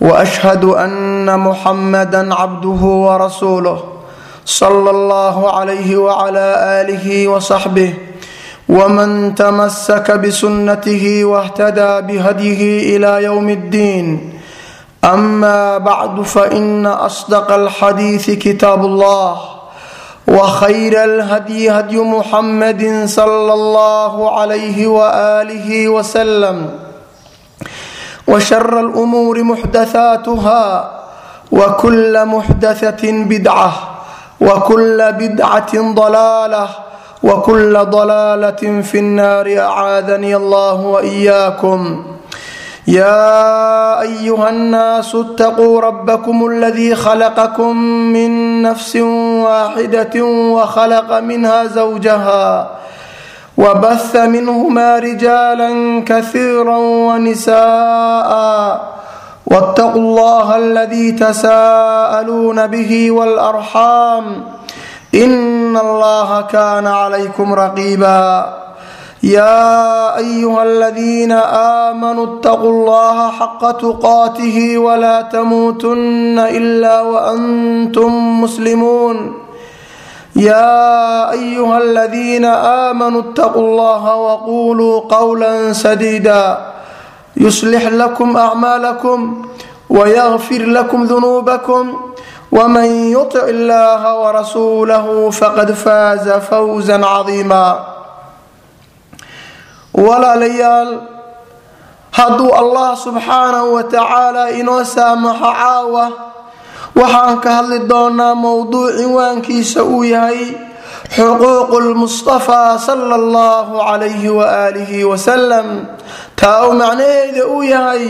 واشهد ان محمدا عبده ورسوله صلى الله عليه وعلى اله وصحبه ومن تمسك بسنته واهتدى بهديه الى يوم الدين اما بعد فان اصدق الحديث كتاب الله وخير الهدي هدي محمد صلى الله عليه واله وسلم وشر الامور محدثاتها وكل محدثه بدعه وكل بدعه ضلاله وكل ضلاله في النار اعاذني الله واياكم يا ايها الناس اتقوا ربكم الذي خلقكم من نفس واحده وخلق منها زوجها وبث منهما رجالا كثيرا ونساء واتقوا الله الذي تساءلون به والأرحام إن الله كان عليكم رقيبا يا أيها الذين آمنوا اتقوا الله حق تقاته ولا تموتن إلا وأنتم مسلمون يا ايها الذين امنوا اتقوا الله وقولوا قولا سديدا يصلح لكم اعمالكم ويغفر لكم ذنوبكم ومن يطع الله ورسوله فقد فاز فوزا عظيما walaalayaal hadduu allah subxaanahu wa tacaala inoo saamaxo caawa waxaan ka hadli doonaa mowduuc cinwaankiisa uu yahay xuquuqu lmustafaa sala allahu calayhi waaalihi wasalam taa uu macnaheeda uu yahay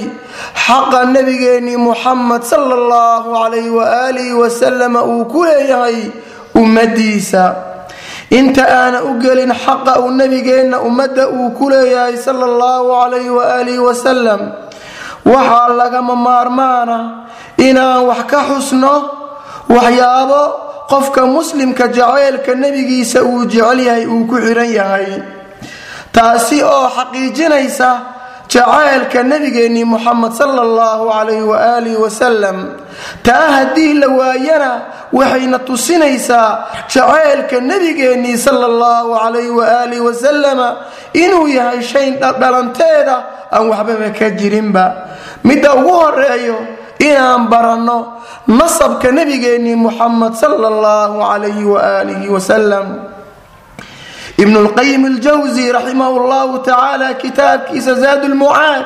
xaqa nabigeennii muxamed sala allahu calayhi waaalihi wasalama uu ku leeyahay ummadiisa. Inta aana u gelin xaqa uu nabigeenna ummadda uu ku leeyahay sala allahu calayhi waaalihi wasalam waxaa lagama maarmaana inaan wax ka xusno waxyaabo qofka muslimka jaceylka nebigiisa uu jecel yahay uu ku xiran yahay. Taasi oo xaqiijinaysa jacaylka nabigeennii muxamed sala allahu calayhi waaalihi wasalam taa haddii la waayana waxayna tusinaysaa jacaylka nabigeennii sala allahu calayhi waaalihi wasalama inuu yahay shay dhalanteeda aan waxbaba ka jirinba. Midda ugu horeeyo inaan baranno nasabka nabigeennii muxamed sala allahu calayhi waaalihi wasalam ibn lqayim aljawsi raximah llahu tacaala kitaabkiisa zaad lmucaad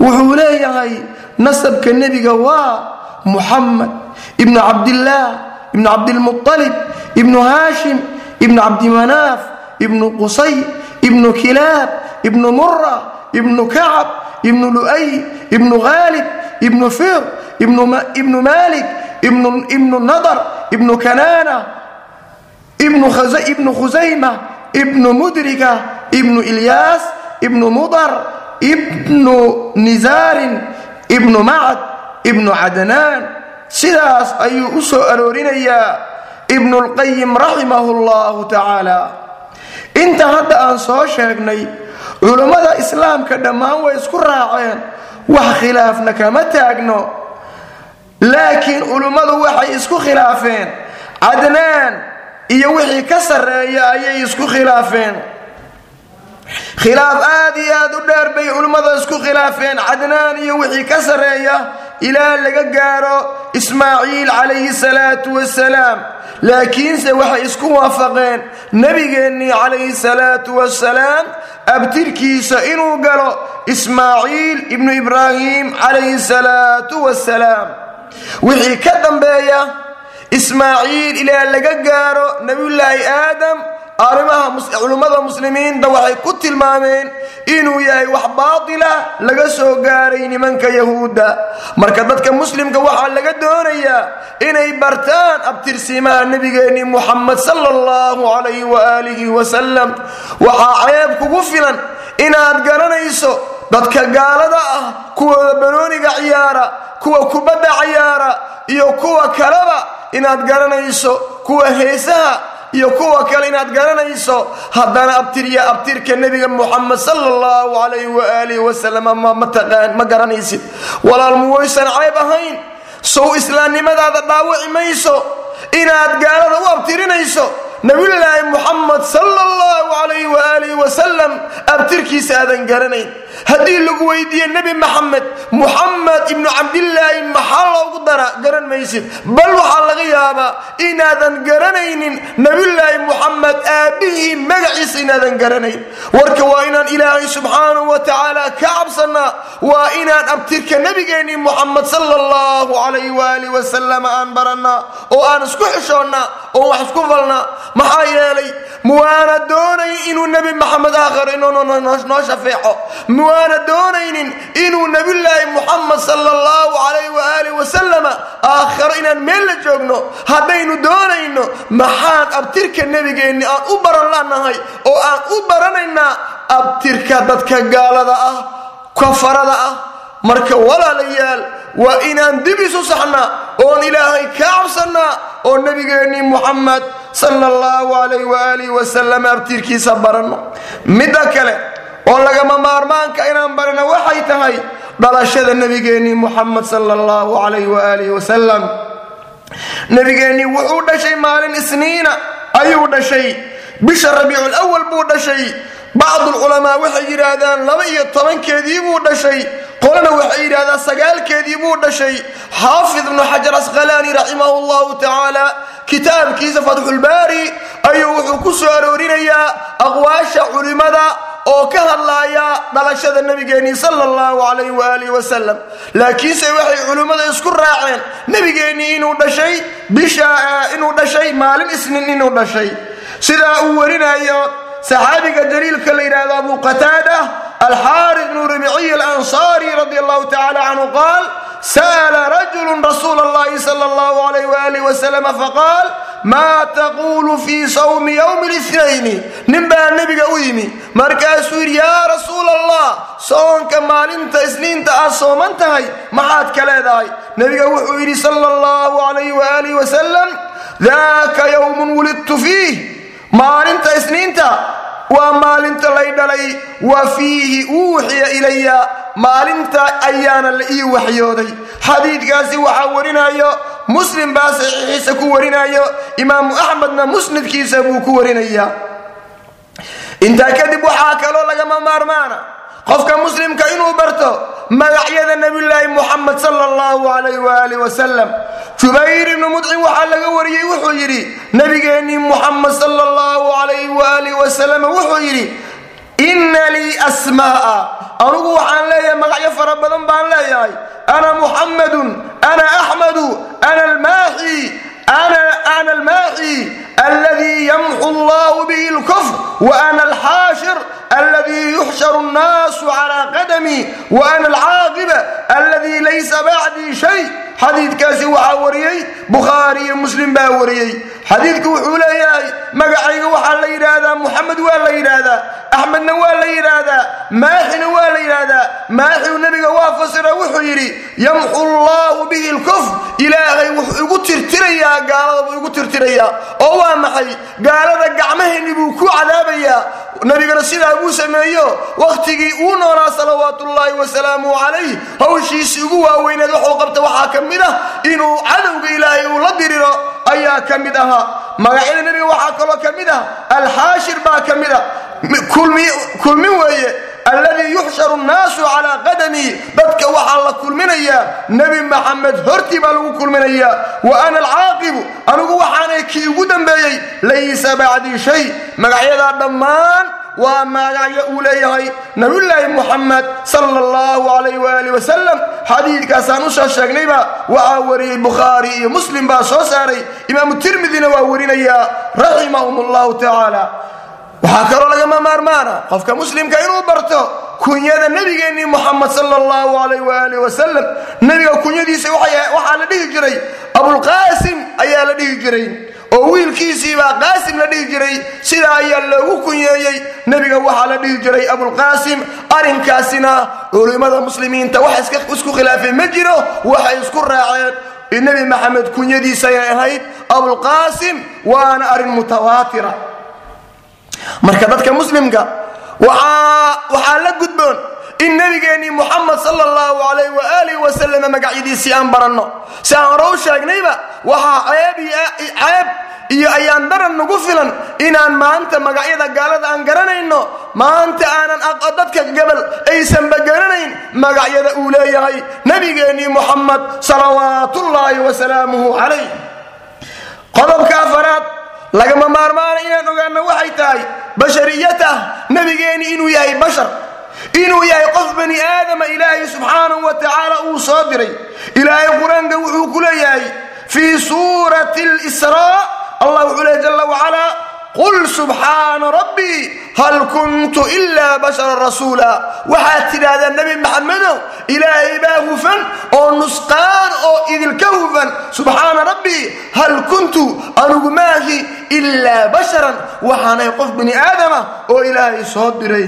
wuxuu leeyahay nasabka nebiga waa muxamed ibnu cabdillaah ibnu cabdilmualib ibnu haashim ibnu cabdimanaaf ibnu qusay ibnu kilaab ibnu mura ibnu kacab ibnu lu'ay ibnu khaalib ibnu fir ibnu malik ibnu nadar ibnu kanaana ibnu khusayma ibnu mudrika ibnu ilyaas ibnu mudar ibnu nisaarin ibnu macad ibnu cadnaan sidaas ayuu u soo aroorinayaa ibnulqayim raximahu llahu tacaala inta hadda aan soo sheegnay culummada islaamka dhammaan way isku raaceen wax khilaafna kama taagno. Laakiin culummadu waxay isku khilaafeen. Cadnaan iyo wixii ka sarreeya ayay isku khilaafeen. Khilaaf aad iyo aad u dheer bay culimmada isku khilaafeen. Cadnaan iyo wixii ka sarreeya ilaa laga gaaro ismaaciil calayhi salaatu wasalaam laakiinse waxay isku waafaqeen. Nebigeennii calayhi salaatu wasalaam abtirkiisa inuu galo ismaaciil ibnu ibraahim calayhi salaatu wasalaam wixii ka dambeeya ismaaciil ilaa laga gaaro nebiyullaahi aadam arrimaha culimmada muslimiinta waxay ku tilmaameen inuu yahay wax baatila laga soo gaaray nimanka yahuudda. Marka dadka muslimka waxaa laga doonayaa inay bartaan abtirsiimaha nebigeenni muxamed sala allahu calayhi waaalihi wasalam waxaa ceeb kugu filan inaad garanayso dadka gaalada ah kuwooda banooniga ciyaara kuwa kubadda ciyaara iyo kuwa kaleba inaad garanayso kuwa heesaha iyo kuwa kale inaad garanayso haddana abtirya abtirka nebiga muxamed sala allahu calayhi waaalih wasalam ma garanaysid. Walaal muwaysan cayb ahayn. Sow islaamnimadaada dhaawici mayso. Inaad gaalada u abtirinayso nabiyulaahi muxamed sala allahu calayhi waaalih wasalam abtirkiisa aadan garanayn haddii lagu weydiiye nebi maxamed muxamed ibnu cabdilaahi maxaa loogu dara garan maysid. Bal waxaa laga yaabaa inaadan garanaynin nabiyulaahi muxamed aabbihii magaciisa inaadan garanayn. Warka waa inaan ilaahay subxaanahu wa tacaala ka cabsannaa waa inaan abtirka nebigeenni muxamed sala allahu calayhi waaalih wasalam aan barannaa oo aan isku xishoonnaa oo wax isku falnaa. Maxaa yeelay muwaana doonay inuu nebi maxamed aakhiro noo shafeeco muwaana doonaynin inuu nebiyulaahi muxamed sala allahu calayh waaalih wasalama aakhiro inaan meel la joogno haddaynu doonayno maxaan abtirka nebigeenni aan u baran lanahay oo aan u baranaynaa abtirka dadka gaalada ah kafarada ah. Marka walaalayaal waa inaan dib isu saxnaa oon ilaahay ka cabsannaa oo nebigeennii muxamed sala allahu calayh waaalih wasalam abtirkiisa baranno. Midda kale oo lagama maarmaanka inaan barano waxay tahay dhalashada nebigeennii muxamed sala allahu calayh waaalih wasalam nebigeennii wuxuu dhashay maalin isniina ayuu dhashay. Bisha rabiicul awal buu dhashay. Bacdulculamaa waxay yidhaahdaan laba iyo tobankeedii buu dhashay. Qolana waxay yidhahdaan sagaalkeedii buu dhashay. Xaafid ibnu xajar asqalaani raximahu llahu tacaala kitaabkiisa fatxulbaari ayuu wuxuu ku soo aroorinayaa aqwaasha culimmada dhalashada nebigeennii sala allahu calayh waaalih wasalam laakiinse waxay culimmada isku raaceen nebigeennii inuu dhashay bisha inuu dhashay maalin isnin inuu dhashay. Sidaa uu warinayo saxaabiga jaliilka la yidhaahdo abu qataada alxaari bnu ribiciy alansaari radi allahu tacala canhu qaal sa'la rajulu rasuula allahi sala allahu alayh waalih wasalam faqaal maa taquulu fii sawmi yowmi lithnayni nin baa nebiga u yimi markaasuu yidhi yaa rasuula allah soonka maalinta isniinta aad sooman tahay maxaad ka leedahay? Nebiga wuxuu yidhi sala allahu alayh waalih wasalam daaka yowmun wulidtu fiih. Maalinta isniinta waa maalinta lay dhalay wa fiihi uuxiya ilaya maalinta ayaana la ii waxyooday. Xadiidkaasi waxaa warinayo muslim baa saxiixiisa ku warinayo imaamu axmedna musnadkiisa buu ku warinayaa. Intaa kadib waxaa kaloo lagama maarmaana qofka muslimka inuu barto magacyada nebiyulaahi muxamed sala allahu calayh waaalih wasalam jubayr ibnu mudcim waxaa laga wariyey wuxuu yidhi nebigeennii muxamed sala allahu calayh waalih wasalam wuxuu yidhi inna lii asmaa'a anugu waxaan leeyahay magacyo fara badan baan leeyahay. Ana muxammadun ana axmadu ana almaaxi alladii yamxu allahu bihi lkufr wa ana alxaashir yuxsharu nnaasu calaa qadami wa ana alcaaqiba alladii laysa bacdii shay xadiidkaasi waxaa wariyey bukhaari iyo muslim baa wariyey xadiidku wuxuu leeyahay magacayga waxaa la yidhaahdaa muxamed waa la yidhaahdaa axmedna waa la yidhaahdaa maaxina waa la yidhaahdaa maaxiu nebiga waa fasira wuxuu yidhi yamxu llaahu bihi lkufr ilaahay wuxuu igu tirtirayaa gaalada buu igu waa maxay gaalada gacmaheenni buu ku cadaabayaa nabigana sidaa buu sameeyo wakhtigii uu noolaa salawaatullaahi wasalaamu calayh hawshiisii ugu waaweyneed waxuu qabta waxaa ka mid ah inuu cadowga ilaahay uu la diriro ayaa ka mid ahaa. Magacyada nebiga waxaa kaloo ka mid ah alxaashir baa ka mid ah. Kulmin weeye alladii yuxsharu nnaasu calaa qadamii dadka waxaa la kulminayaa nebi maxamed hortii baa lagu kulminayaa wa ana alcaaqibu anigu waxaanay kii ugu dambeeyey laysa bacdii shay magacyadaa dhammaan waa magacyo uu leeyahay nabiyulaahi muxamed sala allahu calayh waali wasalam xadiidkaasaan u soo sheegnayba waxaa wariyey bukhaari iyo muslim baa soo saaray imaamu tirmidina waa warinayaa raximahum allahu tacaala waxaa kaloo lagama maarmaana qofka muslimka inuu barto kunyada nebigeennii muxamed sala allahu calayh waali wasalam nebiga kunyadiisa waxaa la dhihi jiray abulqaasim ayaa la dhihi jiray oo wiilkiisiibaa qaasim la dhihi jiray sidaa ayaa loogu kunyeeyey. Nebiga waxaa la dhihi jiray abulqaasim arrinkaasina culimmada muslimiinta wax isku khilaafay ma jiro waxay isku raaceen. Nebi maxamed kunyadiisay ahayd abulqaasim waana arrin mutawaatira marka dadka muslimka waxaa la gudboon in nabigeennii muxamed sal allahu alayh waaalih wasalam magacyadiisii aan baranno. Si aan hore u sheegnayba waxaa ceeb iyo ayaan daran nagu filan inaan maanta magacyada gaalada aan garanayno. Maanta aanan dadka gabal aysanba garanayn magacyada uu leeyahay nabigeennii muxamed salawaatullaahi wasalaamuhu calayh qodobka afaraad lagama maarmaana inaan ogaano waxay tahay bashariyatah nabigeennii inuu yahay bashar. Inuu yahay qof bani aadama ilaahay subxaanahu wa tacaala uu soo diray. Ilaahay qur'aanka wuxuu ku leeyahay fii suurati lsraa allah wuxuu leey jala wacalaa qul subxaana rabbii hal kuntu ilaa basharan rasuula waxaad tidhaahdaa nebi maxamedow ilaahay baa hufan oo nusqaan oo idilka hufan subxaana rabbii hal kuntu anugu maahi ilaa basharan waxaanay qof bini aadama oo ilaahay soo diray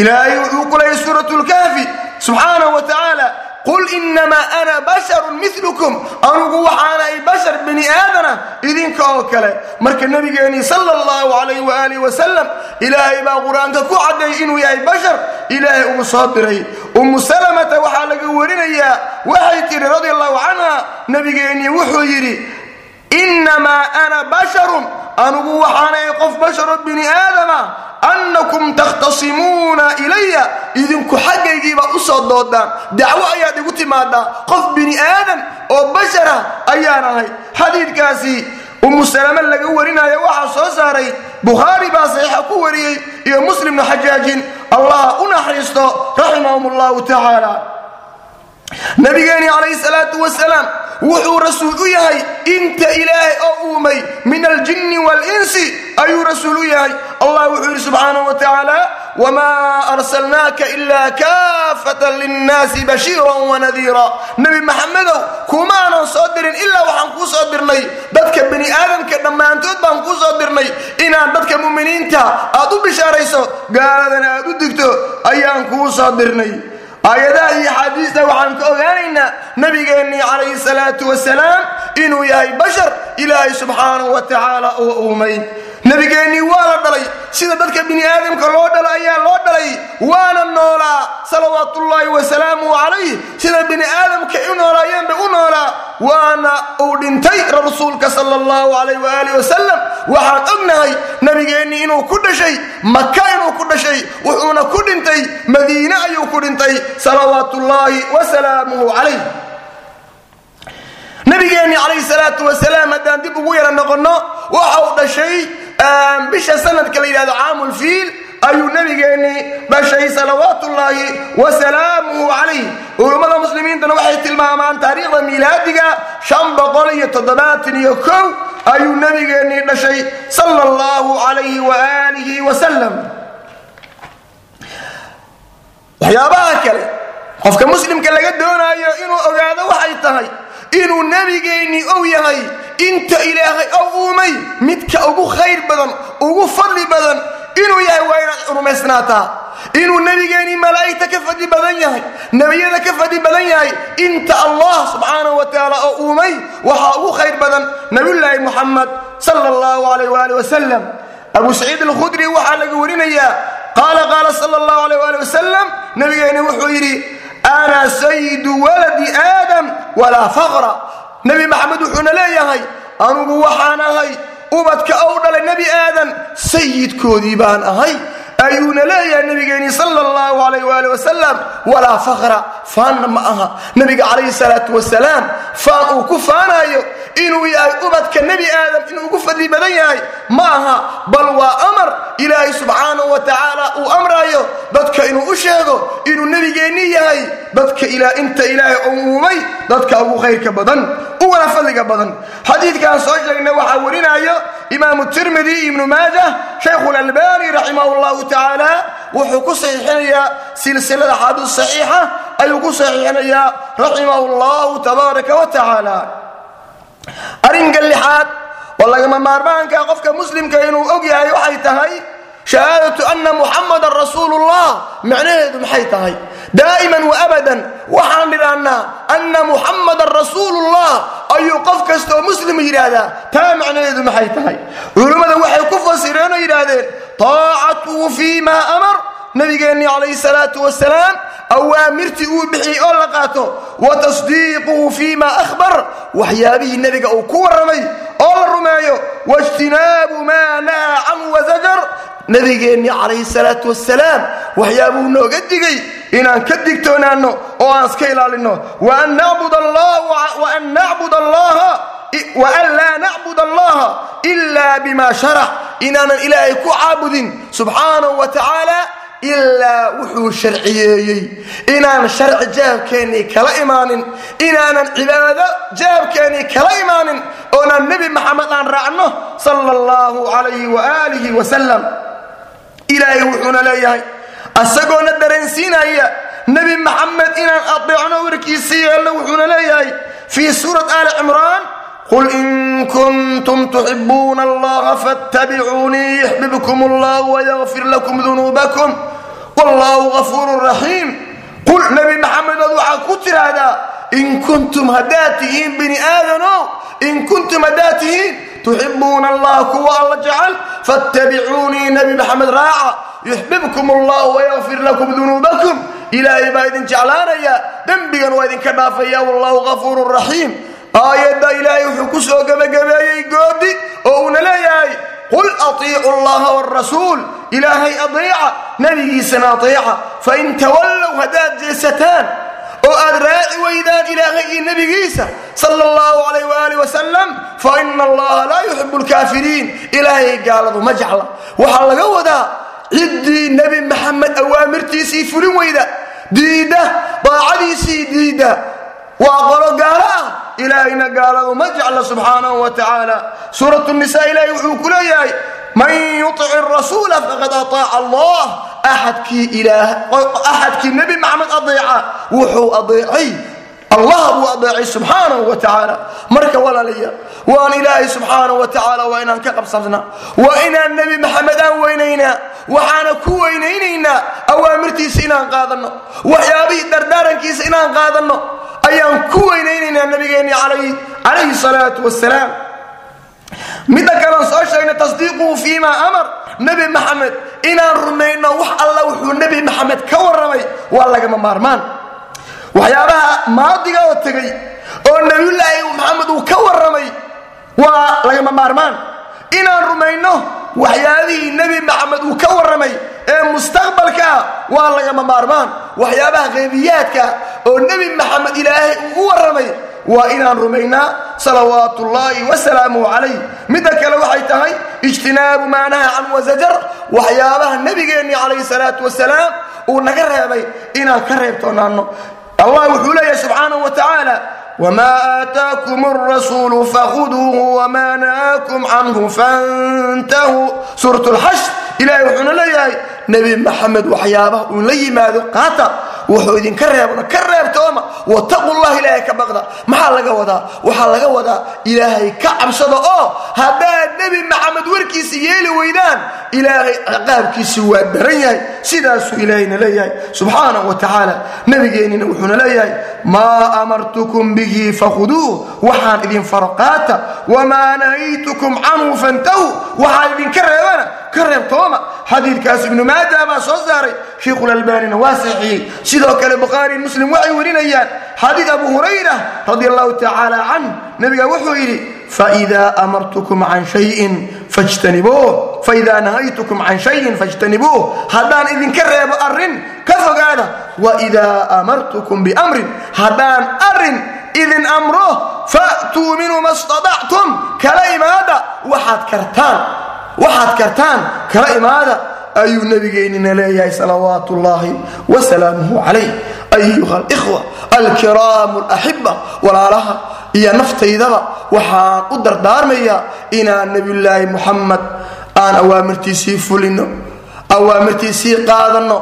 ilaahay wuxuu ku leeyay suurat lkaafi subxaanahu wa tacaala qul inamaa ana basharun milukum anugu waxaanay bashar bini aadana idinka oo kale marka nebigeennii sala allahu calayh waaalih wasalam ilaahay baa qur'aanka ku cadday inuu yahay bashar ilaahay ugu soo diray ummu salamata waxaa laga warinayaa waxay tidhi radia allahu canha nebigeennii wuxuu yidhi innamaa ana basharun anugu waxaanay qof basharo bini aadama annakum takhtasimuuna ilaya idinku xaggaygiiba u soo doodaan dacwo ayaad igu timaadaa qof bini aadan oo bashara ayaan ahay xadiidkaasi ummu salame laga warinaya waxaa soo saaray bukhaari baa saxiixa ku wariyey iyo muslimna xajaajin allah u naxariisto raximahum allahu tacaala nabigeeni calayhi salaatu wasalaam wuxuu rasuul u yahay inta ilaahay oo uumay min aljinni waalinsi ayuu rasuul u yahay. Allah wuxuu yidhi subxaanahu wa tacaala wmaa arsalnaaka ilaa kaafatan linnaasi bashiiran wanadiira nebi maxamedow kumaanan soo dirin ilaa waxaan kuu soo dirnay. Dadka bani aadamka dhammaantood baan kuu soo dirnay. Inaad dadka muminiinta aad u bishaarayso gaaladana aad u digto ayaan kuu soo dirnay aayadaha iyo axaadiista waxaan ka ogaanaynaa nabigeennii calayhi salaatu wasalaam inuu yahay bashar ilaahay subxaanahu wa tacaala uu uumay nabigeennii waa la dhalay. Sida dadka bini aadamka loo dhalo ayaa loo dhalay. Waana noolaa salawaatullaahi wasalaamuhu calayh sida bini aadamka u noolaayeenba u noolaa. Waana uu dhintay rasuulka sala allahu calayh waaalih wasalam waxaan ognahay nabigeennii inuu ku dhashay maka inuu ku dhashay wuxuuna ku dhintay madiine ayuu ku dhintay salawaatullaahi wasalaamuhu calayh nabigeenni calayhi salaatu wasalaam haddaan dib ugu yara noqonno waxa uu dhashay bisha sanadka la yidhahdo caamulfiil ayuu nabigeennii dhashay salawaatullaahi wasalaamuhu calayh. Culummada muslimiintana waxay tilmaamaan taariikhda miilaadiga ayuu nabigeennii dhashay sala allahu calayhi waaalihi wasalam waxyaabaha kale qofka muslimka laga doonaayo inuu ogaado waxay tahay inuu nebigeennii ou yahay inta ilaahay ou uumay midka ugu khayr badan ugu fadli badan inuu yahay waa inaad rumaysnaataa inuu nebigeennii malaa'igta ka fadli badan yahay nebiyada ka fadli badan yahay inta allah subxaanahu wa tacaala oo uumay waxaa ugu khayr badan nabiyullaahi muxamed sala allahu calayh waali wasalam abu saciid alkhudri waxaa laga warinayaa qaala qaala sala allahu alayh waali wasalam nabigeenni wuxuu yidhi ana sayidu waladi aadam walaa faqra nebi maxamed wuxuuna leeyahay anugu waxaan ahay ubadka ou dhalay nebi aadan sayidkoodii baan ahay ayuuna leeyahay nabigeennii sala allahu alayh waali wasalam walaa faqra faanna ma aha nebiga calayhi salaatu wasalaam faan uu ku faanaayo inuu yahay ubadka nebi aadam inuu ugu fadli badan yahay ma aha bal waa amar ilaahay subxaanahu wa tacaala uu amrayo dadka inuu u sheego inuu nebigeenni yahay dadka inta ilaahay umuumay dadka ugu khayrka badan uguna fadliga badan. Xadiidkaan soo sheegnay waxaa warinayo imaamu tirmidi ibnu maajah shaykhu lalbani raximah llahu tacaala wuxuu ku saxiixinayaa silsilada xaadiis saxiixa ayuu ku saxiixinayaa raximah llahu tabaaraka wa tacaala arrinka lixaad oo lagama maarmaanka qofka muslimka inuu og yahay waxay tahay shahaadatu anna muxamadan rasuulullah. Macnaheedu maxay tahay? Daa'iman wa abadan. Waxaan idhaahnaa anna muxamadan rasuulullah. Ayuu qof kasta oo muslim yidhaahdaa. Taa macnaheedu maxay tahay? Culummada waxay ku fasireen oo yidhaahdeen taacatuhu fii ma amar nabigeennii calayhi salaatu wasalaam awaamirtii uu bixiyey oo la qaato wa tasdiiquhu fii ma ahbar waxyaabihii nebiga uu ku warramay oo la rumeeyo waijtinaabu maa nahaa canhu wazajar nabigeennii calayhi salaatu wasalaam waxyaabuu nooga digay inaan ka digtoonaanno oo aan iska ilaalinno. Waan nacbud allaha waan laa nacbud allaha ilaa bima sharax. Inaanan ilaahay ku caabudin subxaanahu wa tacaala ilaa wuxuu sharciyeeyey. Inaan sharci jaabkeennii kala imaanin inaanan cibaado jaabkeennii kala imaanin oonaan nebi maxamed aan raacno sala allahu calayhi waaalihi wasalam ilaahay wuxuuna leeyahay asagoona dareensiinaya nebi maxamed inaan adeecno warkiisa yeelno wuxuuna leeyahay fii suurat aali cimraan qul in kuntum tuxibuuna allaha fattabicuunii yaxbibkum allah wayakfir lakum dunuubakum wallahu gafuurun raxiim qul nebi maxamedood waxaad ku tidhaahdaa in kuntum haddaad tihiin bini aadano in kuntum haddaad tihiin tuxibuuna allah kuwa alla jecel fattabicuunii nebi maxamed raaca yuxbibkum allah wayakfir lakum dunuubakum ilaahay baa idin jeclaanaya dembigan waa idinka dhaafaya wallahu gafuurun raxiim aayadda ilaahay wuxuu ku soo gebagabeeyey goodi oo uuna leeyahay qul atiicu allaha wrasuul ilaahay adeeca nebigiisana adeeca fain tawallow haddaad jeesataan oo aad raaci weydaan ilaahay iyo nebigiisa sala allahu calayh waali wasalam fa ina allaha laa yuxibu lkaafiriin ilaahay gaaladu ma jecla. Waxaa laga wadaa ciddii nebi maxamed awaamirtiisii fulin weyda diidda daacadiisii diidda waa qolo gaalo ah ilaahayna gaaladu ma jecla subxaanahu wa tacaala. Suurat nisa ilaahay wuxuu ku leeyahay man yutic rasuula faqad ataaca allah. Axadkii nebi maxamed adeeca wuxuu adeecay allah buu adeecay subxaanahu wa tacaala. Marka walaalayaal waan ilaahay subxaanahu wa tacaala waa inaan ka qabsannaa waa inaan nebi maxamed aan weynaynaa waxaana ku weynaynaynaa. Awaamirtiisa inaan qaadanno. Waxyaabihii dardaarankiisa inaan qaadanno ayaan ku weynaynaynaa nabigeenni calayhi salaatu wasalaam midda kalean soo sheegnay tasdiiquhu fii ma amar nebi maxamed inaan rumayno wax alla wuxuu nebi maxamed ka warramay waa lagama maarmaan. Waxyaabaha maadiga oo tegay oo nebiyullaahi maxamed uu ka warramay waa lagama maarmaan. Inaan rumayno waxyaabihii nebi maxamed uu ka warramay ee mustaqbalkaa waa lagama maarmaan. Waxyaabaha qeybiyaadka oo nebi maxamed ilaahay uu u warramay waa inaan rumaynaa salawaatu ullaahi wasalaamuhu calayh. Midda kale waxay tahay ijtinaabu maa naha can wasajar waxyaabaha nebigeenni calayhi salaatu wasalaam uu naga reebay inaan ka reebtoonaanno allah wuxuu leeyahay subxaanahu wa tacaala wma aataakum rasuulu fakhuduuhu wma nahaakum canhu fantahuu suurat lxashr ilahay wuxuuna leeyahay nebi maxamed waxyaabaha uun la yimaado qaata wuxuu idinka reebna ka reebtooma wataqu llah ilaahay ka baqda. Maxaa laga wadaa? Waxaa laga wadaa ilaahay ka cabsada oo haddaad nebi maxamed warkiisa yeeli weydaan ilaahay ciqaabkiisi waa daran yahay. Sidaasuu ilaahayna leeyahay. Subxaanahu wa tacaala nebigeennina wuxuuna leeyahay maa amartukum bihi fakhuduuh. Waxaan idin faro qaata wamaa nahaytukum canhu fantahuu waxaan idinka reebana ka reebtooma xadiidkaas ibnu maaja baa soo saaray sheikhulalbaanina waa saxiixiyey sidoo kale bukhaari muslim waxay warinayaan xadiid abu hurayra radi allahu tacaala canh nebiga wuxuu yidhi faida amartukum can shayin fajtanibuuh faida nahaytukum can shayin fajtanibuuh. Haddaan idinka reebo arrin ka fogaada waidaa amartukum biamrin. Haddaan arrin idin amro fa'tuu minhu ma stadactum kala imaada waxaad kartaan waxaad kartaan kala imaada. Ayuu nabigeennina leeyahay salawaat ullaahi wasalaamuhu calayh. Ayuha alikhwa alkiraamu alaxiba walaalaha iyo naftaydaba waxaan u dardaarmayaa inaan nebiyulaahi muxamed aan awaamirtiisii fulino awaamirtiisii qaadanno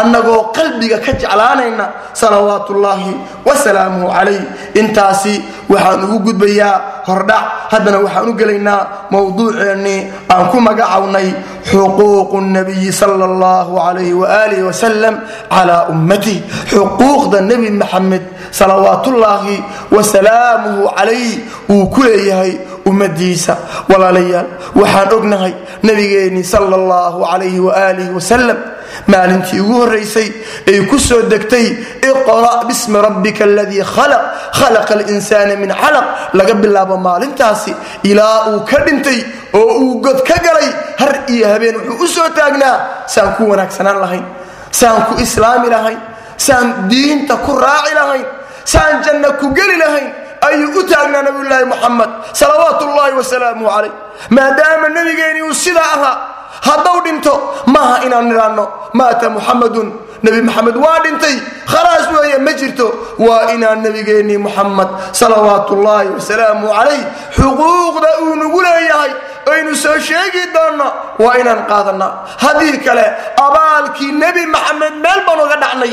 annagoo qalbiga ka jeclaanayna salawaatullaahi wasalaamuhu calayh. Intaasi waxaan ugu gudbayaa hordhac haddana waxaan u gelaynaa mowduuceennii aan ku magacawnay xuquuqu nabiyi sala allahu calayh waaalih wasalam calaa ummatih xuquuqda nebi maxamed salawaatullaahi wasalaamuhu calayh uu ku leeyahay ummadiisa walaalayaal waxaan ognahay nabigeennii sala allahu calayh waaalih wasalam maalintii ugu horaysay ay ku soo degtay iqra' bismi rabbika aladii khalaq khalaqa alinsaana min calaq. Laga bilaabo maalintaasi ilaa uu ka dhintay oo uu god ka galay har iyo habeen wuxuu u soo taagnaa saan ku wanaagsanaan lahayn saan ku islaami lahayn saan diinta ku raaci lahayn saan janna ku geli lahayn ayuu u taagnaa nabiyulaahi muxamed salawaat ullaahi wasalaamuhu calayh. Maadaama nebigeennii uu sidaa ahaa hadduu dhinto maaha inaan nidhaanno maata muxamadun nebi maxamed waa dhintay. Khalaas weeye ma jirto. Waa inaan nebigeennii muxamed salawaatullaahi wasalaamu calayh xuquuqda uu nagu leeyahay aynu soo sheegi doonno waa inaan qaadanaa haddii kale abaalkii nebi maxamed meel baan uga dhacnay.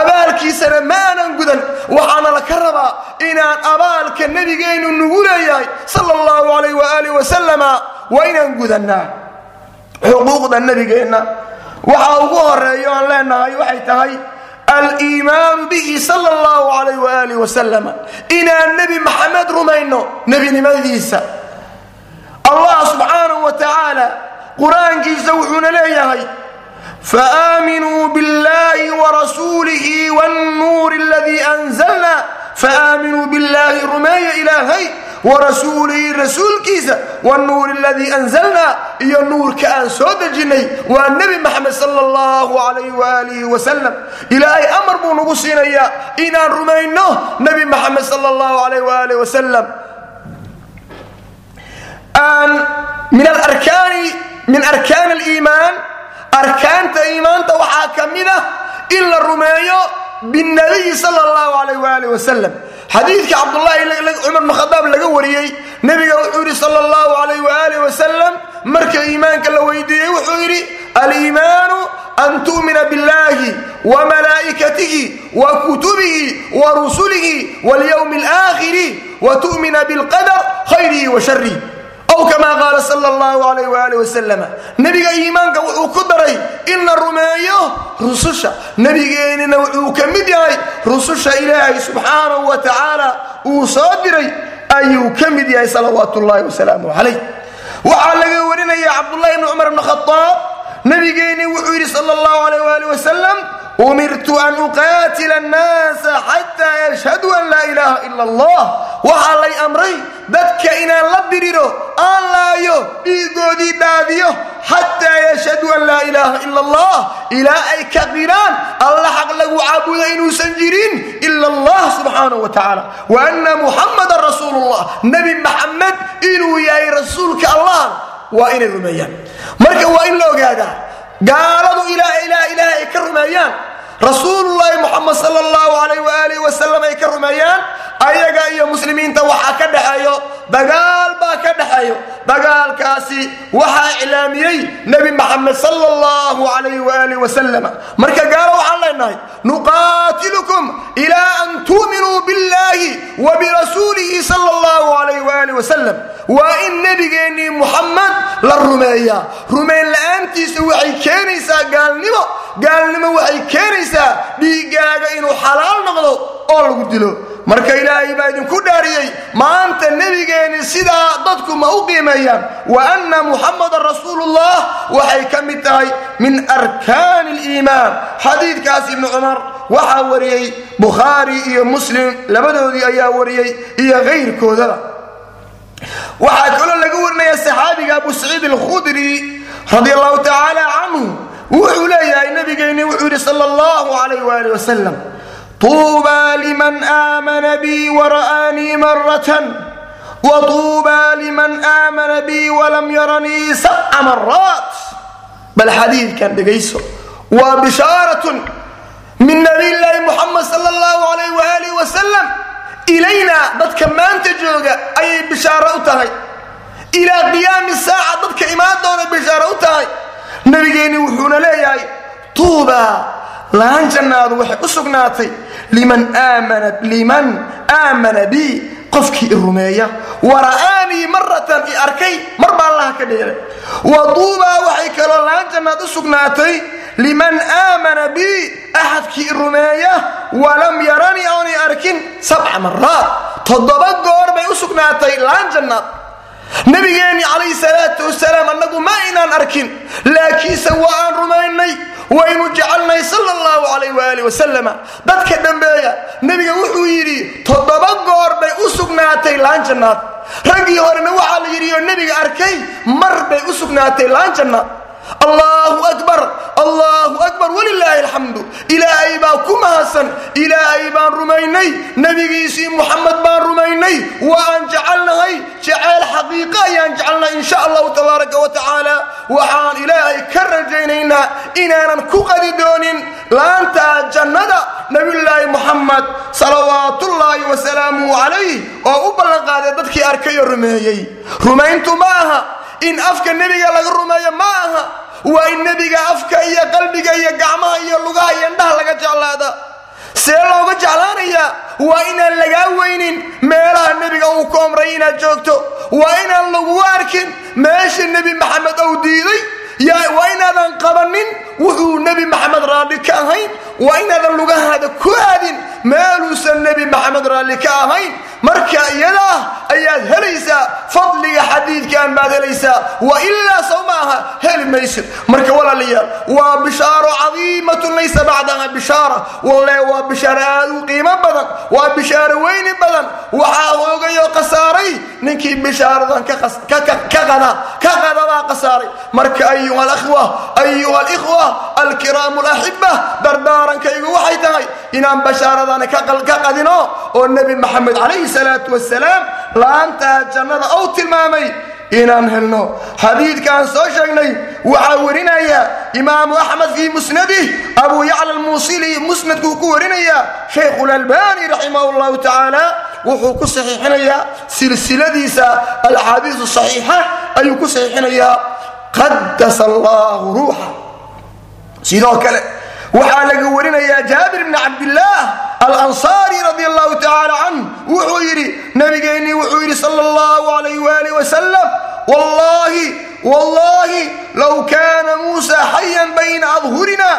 Abaalkiisana ma gudan. Waxaana la ka rabaa inaan abaalka nebigeennu nagu leeyahay sala allahu calayh waaalih wasalama waa inaan gudannaa xuquuqda nabigeenna waxaa ugu horreeya oan leenahay waxay tahay aliimaan bihi sal llahu alayh waalih wasalam inaan nebi maxamed rumayno nebinimadiisa. Allah subxaanahu wa tacaala qur'aankiisa wuxuuna leeyahay faaaminuu billahi warasuulihi wnnuuri ladii anzalna faaaminuu billahi rumeeya ilaahay warasuulihi rasuulkiisa wnuur ladii anzalna iyo nuurka aan soo dejinnay waa nebi maxamed sal allahu alayh waalih wasalam ilaahay amar buu nagu siinayaa inaan rumayno nebi maxamed sal allahu alayh waalih wasalam min arkaan aliimaan arkaanta iimaanta waxaa ka mid ah in la rumeeyo binabiyi sal allahu alayh waalih wasalam xadiidkii cabdulahi cumar bn khadaab laga wariyey nebiga wuxuu yidhi sal allahu alayh waalih wasalam marka iimaanka la weydiiyey wuxuu yidhi aliimaanu an tu'mina biاllahi wamalaa'ikatihi wa kutubihi wa rusulihi walyowmi alaakhiri wa tu'mina bilqadar khayrihi wa sharihi ow kama qaala sal allahu alayh waalih wasalam nebiga iimaanka wuxuu ku daray in la rumeeyo rususha. Nebigeennina wuxuu ka mid yahay rususha ilaahay subxaanahu wa tacaala uu soo diray ayuu ka mid yahay salawaat ullahi wasalaamu calayh. Waxaa laga warinaya cabdulahi bni cumar bni khadaab nebigeenni wuxuu yidhi sal allahu alayh waalih wasalam umirtu an uqaatila annaasa xataa yashhaduu an laa ilaaha ila allah waxaa lay amray dadka inaan la diriro aan laayo dhiigoodii daadiyo xataa yashhaduu an laa ilaaha ila allah ilaa ay ka qiraan alla xaq lagu caabudo inuusan jirin ila allah subxaanahu wa tacaala wa anna muxamadan rasuulullah nebi maxamed inuu yahay rasuulka allah waa inay gaaladu ilaa ilaa ilaah ay ka rumeeyaan rasuululahi muxamed sal allahu alayh waalih wasalam ay ka rumeeyaan ayaga iyo muslimiinta waxaa ka dhexeeyo dagaal baa ka dhexeeyo dagaalkaasi waxaa iclaamiyey nebi maxamed sal allahu alayh waalih wasalam marka gaalo waxaan leenahay nuqaatilukum ilaa an tuuminuu billahi wa birasuulihi sal allahu alayh waalih wasalam waa in nebigeennii muxamed la rumeeyaa. Rumayn la'aantiisa waxay keenaysaa gaalnimo gaalnimo waxay keenaysaa dhiiggaaga inuu xalaal noqdo oo lagu dilo. Marka ilaahay baa idinku dhaariyey maanta nebigeenni sidaa dadku ma u qiimeeyaan. Wa anna muxamadan rasuulullah. Waxay ka mid tahay min arkaani aliimaan. Xadiidkaas ibnu cumar waxaa wariyey bukhaari iyo muslim labadoodii ayaa wariyey iyo kayrkoodaba waxaa kaloo laga warinaya saxaabiga abu saciid alkhudri radi allahu tacaala canhu wuxuu leeyahay nabigeenni wuxuu yidhi sal allahu alayh waalih wasalam tuubaa liman aamana bii wara'aanii maratan watuubaa liman aamana bii walam yaranii sabca maraat bal xadiidkan dhegayso waa bishaaratun min nabiyllaahi muxamed sal allahu alayh waalih wasalam ilayna dadka maanta jooga ayay bishaaro u tahay. Ilaa qiyaami saaca dadka imaan doona bishaaro u tahay nabigeenni wuxuuna leeyahay tuubaa laan jannaadu waxay u sugnaatay liman aamana bii qofkii i rumeeya. Wara'aanii maratan i arkay mar baa allaha ka dheelay wa tuubaa waxay kaloo laan jannaad u sugnaatay liman aamana bii axadkii i rumeeya walam yaranii oon i arkin sabca maraat toddoba goor bay u sugnaatay laan jannaad nabigeenni calayhi salaatu wasalaam annagu ma aynaan arkin laakiinse waa aan rumaynay waynu jecelnay sal allahu calayh waali wasalama dadka dhambeeya nebiga wuxuu yidhi toddoba goor bay u sugnaatay laan jannaad. Raggii horena waxaa la yidhi oo nebiga arkay mar bay u sugnaatay laan jannaad allahu akbar allahu akbar walilaahi alxamdu ilaahay baa ku mahadsan ilaahay baan rumaynay nebigiisii muxamed baan rumaynay. Waan jecelnahay jeceyl xaqiiqa ayaan jecelnahay insha allahu tabaaraka wa tacaala. Waxaan ilaahay ka rajaynaynaa inaanan ku qadi doonin laantaa jannada nabiyulaahi muxamed salawaatullaahi wasalaamuhu calayh oo u ballanqaaday dadkii arkay oo rumeeyey. Rumayntu ma aha in afka nebiga laga rumeeyo ma aha. Waa in nebiga afka iyo qalbiga iyo gacmaha iyo lugaha iyo indhaha laga jeclaada. See looga jeclaanayaa waa inaan lagaa weynin meelaha nebiga uu ku amray inaad joogto. Waa inaan lagu arkin meesha nebi maxamed ou diiday waa inaadan qabanin? Wuxuu nebi maxamed raalli ka ahayn. Waa inaadan lugahaada ku aadin? Meeluusan nebi maxamed raalli ka ahayn. Marka iyadaa ayaad helaysaa fadliga xadiidkan baad helaysaa wa ilaa sow ma aha heli maysid. Marka walaalayaal waa bishaaro cadiimatun laysa bacdaha bishaara. Walle waa bishaaro aad u qiimo badan waa bishaaro weyni badan. Waxaa hoogayoo khasaaray. Ninkii bishaaradan ka qada ka qadabaa khasaaray marka ayuha ayuha alikhwa alkiraamu alaxiba dardaarankaygu waxay tahay inaan bashaaradan ka qadino oo nebi maxamed calayhi salaatu wasalaam laantaa jannada ou tilmaamay inaan helno. Xadiidkaan soo sheegnay waxaa warinaya imaamu axmed fii musnadih abu yacla almuusili musnadkuu ku warinaya. Shaykhu lalbani raximah llahu tacaala wuxuu ku saxiixinayaa silsiladiisa. Alxaadiisu saxiixa ayuu ku saxiixinayaa qadas allahu ruuxa. Sidoo kale waxaa laga warinayaa jaabir bni cabdillaah alansaari radi allahu tacaala canh wuxuu yidhi nabigeennii wuxuu yidhi sal allahu alayh waalih wasalam wallahi wallahi low kaana muusa xayan bayna adhurina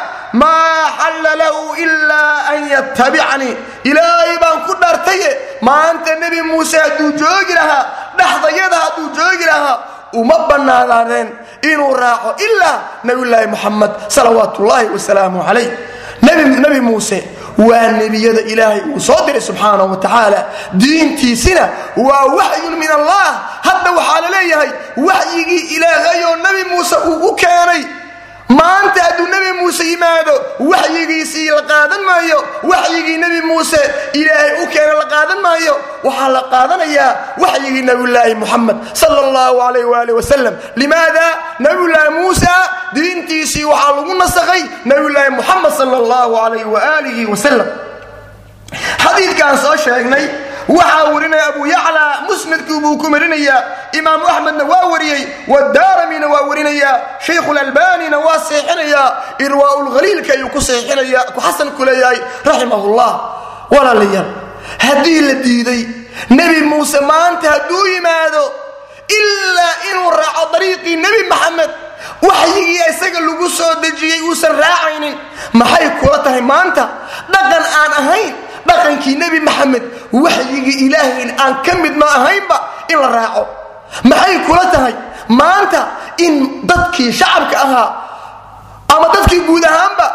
maa xalla lahu ilaa an yatabicanii ilaahay baan ku dhartaye maanta nebi muuse hadduu joogi lahaa dhexdayada hadduu joogi lahaa uma bannaanaadeen inuu raaco ilaa nabiyulaahi muxamed salawaat ullaahi wasalaamu calayh nebi muuse waa nebiyada ilaahay uu soo diray subxaanahu wa tacaala. Diintiisina waa waxyun min allah. Hadda waxaa la leeyahay waxyigii ilaahayoo nebi muuse uu u keenay maanta hadduu nebi muuse yimaado waxyigiisii la qaadan maayo waxyigii nebi muuse ilaahay u keena la qaadan maayo waxaa la qaadanayaa waxyigii nabiyulaahi muxamed sal allahu alayh waali wasalam limaada nabiyulaahi muusa diintiisii waxaa lagu nasakhay nabiyulaahi muxamed sal allahu alayh waalihi wasalam xadiidkaan soo sheegnay waxaa warinaya abu yacla musnadkii buu ku marinayaa imaamu axmedna waa wariyey wadaaramina waa warinayaa shaykhulalbanina waa saxiixinayaa irwaaulkhaliilka ayuu ku saxiixinaya ku xasan ku leeyahay raximahullah walaalayaal haddii la diiday nebi muuse maanta hadduu yimaado ilaa inuu raaco dariiqii nebi maxamed waxyigii isaga lagu soo dejiyey uusan raacaynin maxay kula tahay maanta? Dhaqan aan ahayn dhaqankii nebi maxamed waxyigii ilaahayn aan ka midna ahaynba in la raaco. Maxay kula tahay? Maanta in dadkii shacabka ahaa ama dadkii guud ahaanba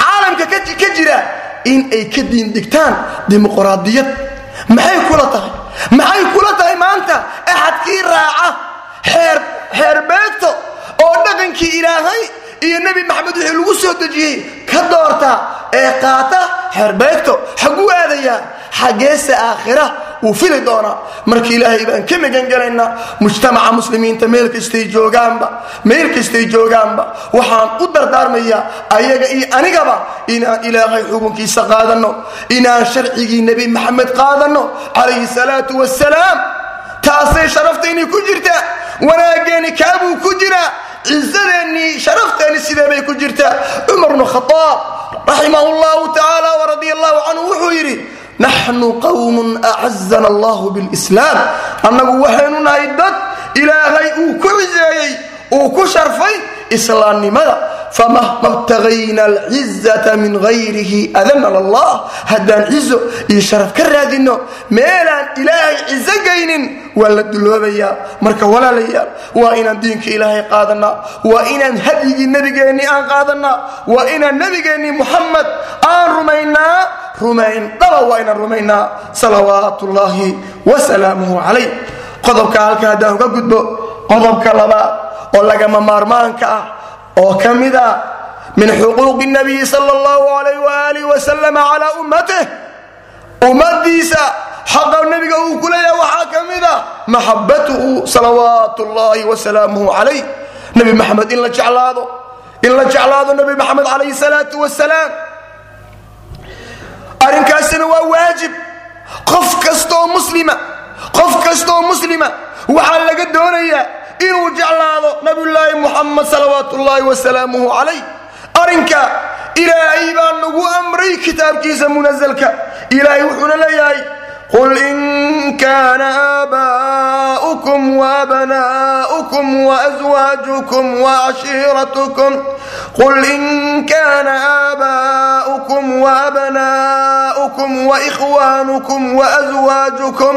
caalamka ka jira in ay ka diin dhigtaan dimuqraadiyad. Maxay kula tahay? Maxay kula tahay maanta axadkii raaca xeerbeegto oo dhaqankii ilaahay iyo nebi maxamed wixii lagu soo dejiyey ka doorta ee qaata xeerbeegto xaguu aadayaa xaggeese aakhira wuu fili doonaa marka ilaahay baan ka magangelaynaa mujtamaca muslimiinta meel kastay joogaanba meel kastay joogaanba waxaan u dardaarmayaa ayaga iyo anigaba inaan ilaahay xukunkiisa qaadanno inaan sharcigii nebi maxamed qaadanno calayhi salaatu wasalaam taasay sharaftayni ku jirtaa wanaageeni kaabuu ku jiraa cizadeennii sharafteeni sideebay ku jirtaa? Cumar bnu khaaab raximah llahu tacaala waradia allahu canhu wuxuu yidhi naxnu qawmun acazana allahu bilslaam annagu waxaynu nahay dad ilaahay uu ku ciseeyey uu ku sharfay islaamnimada. Famahma btagayna alcizata min gayrihi adana allah haddaan cizo iyo sharaf ka raadinno meelaan ilaahay cizo gaynin waa la duloobayaa marka walaalayaal waa inaan diinka ilaahay qaadanaa waa inaan hadyigii nebigeennii aan qaadanaa waa inaan nebigeennii muxamed aan rumaynaa rumayn dhaba waa inaan rumaynaa salawaat ullaahi wasalaamuhu calayh. Qodobka halka haddaan uga gudbo qodobka labaad oo lagama maarmaanka ah oo ka mid ah min xuquuqi nabiyi sal allahu alayh waalih wasalam calaa ummatih ummadiisa xaqa nebiga uu ku leeyahay waxaa ka mid ah maxabatuhu salawaat ullaahi wasalaamuhu calayh. Nebi maxamed in la jeclaado in la jeclaado nebi maxamed calayhi salaatu wasalaam arrinkaasina waa waajib. Qof kastaoo muslima qof kastaoo muslima waxaa laga doonayaa inuu jeclaado nabiyulaahi muxamed salawaat ullaahi wasalaamuhu calayh. Arrinka ilaahay baa nagu amray kitaabkiisa munasalka ilaahay wuxuuna qul in kaana aabaa'ukum waabnaa'ukum waaswaajukum waashiiratukum qul in kaana aabaa'ukum waabnaa'ukum waikhwaanukum waaswaajukum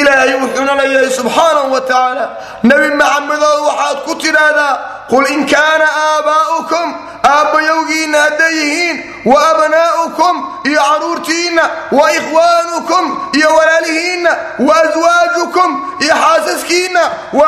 ilaahay wuxuuna leeyahay subxaanahu wa tacaala nebi maxamedow waxaad ku tidhaahdaa qul in kaana aabaa'ukum aabbayowgiinna hadday yihiin wa abnaa'ukum iyo carruurtiinna wa ikhwaanukum iyo walaalihiinna wa aswaajukum iyo xaasaskiinna wa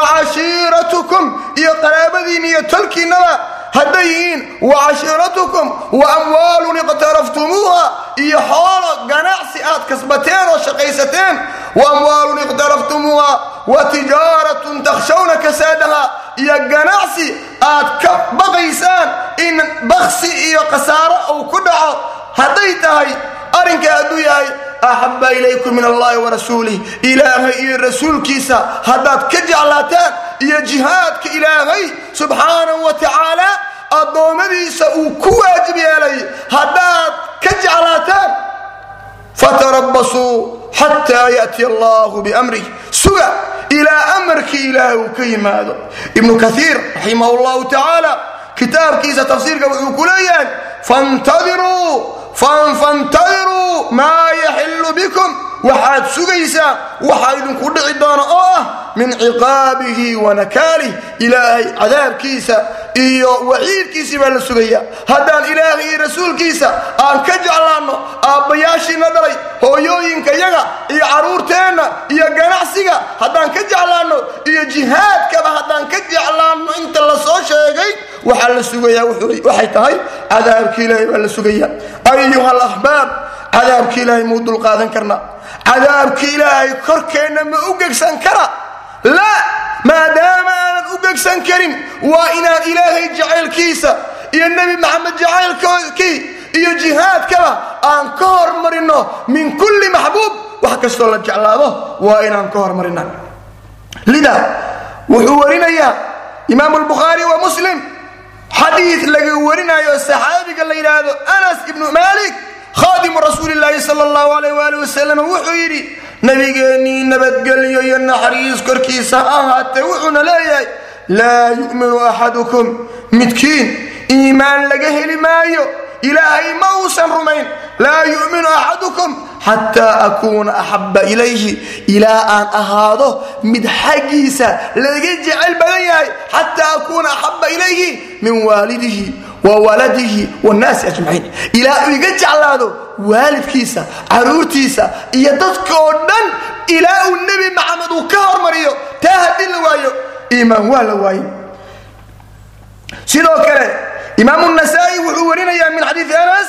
iyo qaraabadiinna iyo tolkiinnaba hadday yihiin wa cashiiratukum wa amwaalun iqtaraftumuuha iyo xoolo ganacsi aad kasbateen oo shaqaysateen wa amwaalun iqtaraftumuuha wa tijaaratun takhshawna kasaadaha iyo ganacsi aad ka baqaysaan in baksi iyo khasaaro uu ku dhaco. Hadday tahay arrinka hadduu yahay axaba ilaykum min allahi wa rasuulih ilaahay iyo rasuulkiisa haddaad ka jeclaataan iyo jihaadka ilaahay subxaanahu wa tacaala addoommadiisa uu ku waajib yeelay haddaad ka jeclaataan fatarabasuu xataa ya'tiya allahu biamrih suga ilaa amarkii ilaahay uu ka yimaado ibnu kaiir raximah llahu tacaala kitaabkiisa tafsiirka wuxuu ku leeyahay fantadiruu maa yaxilu bikum. Waxaad sugaysaan waxaa idinku dhici doona oo ah min ciqaabihi wa nakaalih ilaahay cadaabkiisa iyo waciidkiisii baa la sugaya haddaan ilaahay iyo rasuulkiisa aan ka jeclaanno aabbayaashiina dhalay hooyooyinka yaga iyo carruurteenna iyo ganacsiga haddaan ka jeclaanno iyo jihaadkaba haddaan ka jeclaanno inta la soo sheegay waxaa la sugayaa waxay tahay cadaabki ilaahay baa la sugaya ayuha alaxbaab cadaabki ilaahay muu dulqaadan karna cadaabki ilaahay korkeenna ma u gegsan kara la maadaama aanan u gegsan karin waa inaan ilaahay jacaylkiisa iyo nebi maxamed jacaylkii iyo jihaadkaba aan ka hormarino min kulli maxbuub. Wax kastoo la jeclaado waa inaan ka hormarina. Lida wuxuu warinayaa imaamu lbukhaari wa muslim xadiid laga warinayo saxaabiga la yidhaahdo anas ibnu maalik khaadimu rasuulilaahi sal allahu alayh waali wasalam wuxuu yidhi nabigeennii nabadgelyo iyo naxariis korkiisa ha ahaatee wuxuuna leeyahay laa yu'minu axadukum midkiin iimaan laga heli maayo ilaahay ma uusan rumayn. Laa yu'minu axadukum xataa akuuna axabba ilayhi ilaa aan ahaado mid xaggiisa laga jecel badan yahay. Xataa akuuna axabba ilayhi min waalidihi wa waladihi wnaasi ajmaciin. Ilaa iga jeclaado waalidkiisa caruurtiisa iyo dadka oo dhan ilaa uu nebi maxamed uu ka hormariyo. Taa haddii la waayo iimaan waa la waaye. Sidoo kale imaamu nasaa-i wuxuu warinayaa min xadiidi anas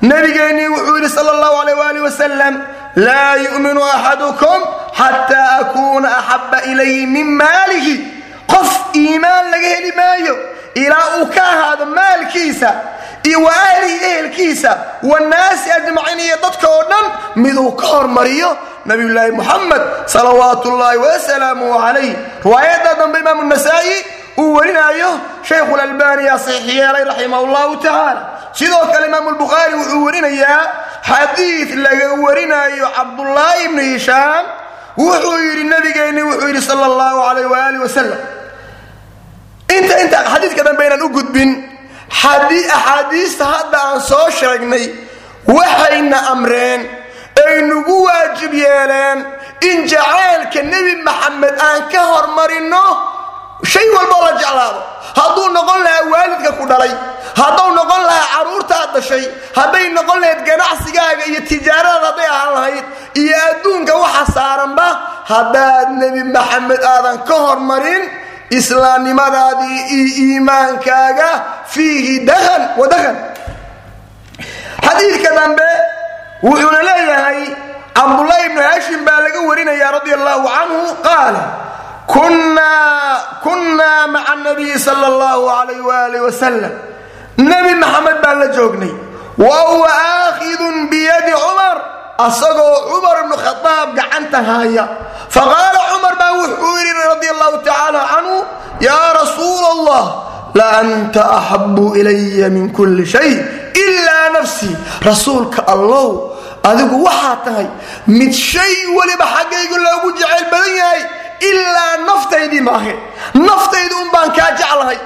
nabigeennii wuxuu yidhi sal allahu alayh waalih wasalam laa yu'minu axadukum xataa akuuna axabba ilayhi min maalihi. Qof iimaan laga heli maayo ilaa uu ka ahaado maalkiisa iyo wa ahlihi ehelkiisa wanaasi ajmaciin iyo dadka oo dhan miduu ka hormariyo nabiyulaahi muxamed salawaatu ullaahi wasalaamuh calayh riwaayadda dambe imaamu nasaa'i uu warinaayo shaykhulalbaaniyaa saxiix yeelay raximah llahu tacaala. Sidoo kale imaamu lbukhaari wuxuu warinayaa xadiid laga warinaayo cabdullaahi ibnu hishaam. Wuxuu yidhi nabigeenni wuxuu yidhi sal allahu alayh waali wasalam inta inta xadiidka dambe inaan u gudbin axaadiista hadda aan soo sheegnay waxayna amreen ay nagu waajib yeeleen in jacaylka nebi maxamed aan ka hormarinno shay walboo la jeclaado. Hadduu noqon lahaa waalidka ku dhalay hadduu noqon lahaa carruurtaad dashay hadday noqon lahayd ganacsigaaga iyo tijaaradaad hadday ahaan lahayd iyo adduunka waxa saaranba haddaad nebi maxamed aadan ka hormarin islaamnimadaadii iyo iimaankaaga fiihi dahan wa xadiidka dambe wuxuuna leeyahay cabdullaahi ibnu haashim baa laga warinaya radia allahu canhu qaala kunnaa maca nabiyi sal allahu alayh waalih wasalam nebi maxamed baan la joognay wa huwa aakhidun biyadi cumar asagoo cumar ibnu khadaab gacanta haaya. Faqaala cumar baa wuxuu yidhi radia allahu tacaala canhu yaa rasuul allah la anta axabu ilaya min kulli shay ilaa nafsii rasuulka allow adigu waxaa tahay mid shay weliba xaggaygu loogu jeceyl badan yahay ilaa naftaydii maahe naftaydi un baan kaa jeclahay.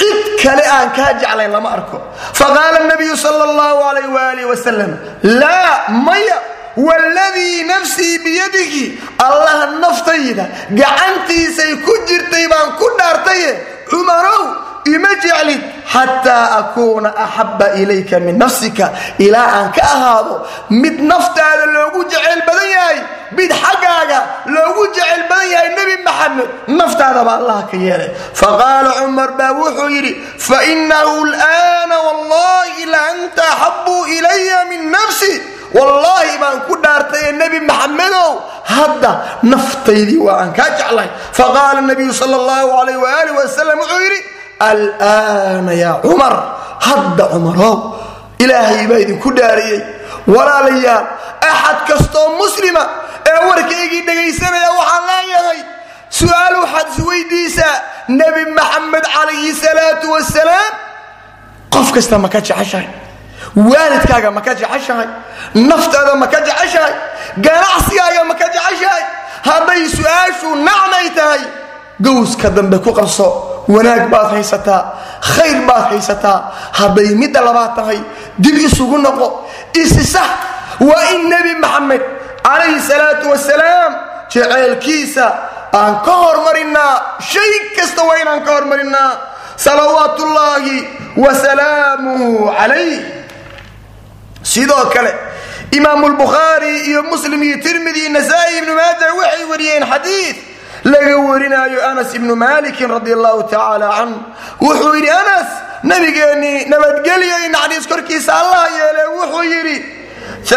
Cid kale aan kaa jeclayn lama arko. Faqaala nabiyu sal allahu alayh waalih wasalam laa maya waladii nafsii biyadihi allaha naftayda gacantiisay ku jirtay baan ku dhaartaye cumarow ima jeclid xataa akuuna axabba ilayka min nafsika ilaa aan ka ahaado mid naftaada loogu jeceyl badan yahay mid xaggaaga loogu jeceyl badan yahay nebi maxamed naftaadaba allah ka yeelay faqaala cumar baa wuxuu yidhi fainahu lana wallahi la anta axabu ilaya min nafsi wallaahi baan ku dhaartaye nebi maxamedow hadda naftaydii waa aan kaa jeclahay. Faqaala nabiyu sal allahu alayh waalih wasalam wuxuu yidhi alaana yaa cumar hadda cumarow ilaahay baa idinku dhaariyey. Walaalayaal axad kastoo muslima ee warkaygii dhegaysanaya waxaan leeyahay su'aal waxaad isweydiisaa nebi maxamed calayhi salaatu wasalaam qof kasta ma ka jeceshahay waalidkaaga ma ka jeceshahay? Naftaada ma ka jeceshahay? Ganacsigaaga ma ka jeceshahay? Hadday su'aashu nacnay tahay gowska dambe ku qabso wanaag baad haysataa khayr baad haysataa. Hadday midda labaad tahay dib isugu noqo. Isisax waa in nebi maxamed calayhi salaatu wasalaam jeceylkiisa aan ka hormarinnaa shay kasta waa inaan ka hormarinnaa. Salawaatullaahi wa salaamuhu calayh sidoo kale imaamu lbukhaari iyo muslim iyo tirmidi iyo nasaa-i ibnu maaja waxay wariyeen xadiid laga warinaayo anas ibnu malikin radi allahu tacaala can. Wuxuu yidhi anas nabigeennii nabadgelyo i naxariis korkiisa allah yeele. Wuxuu yidhi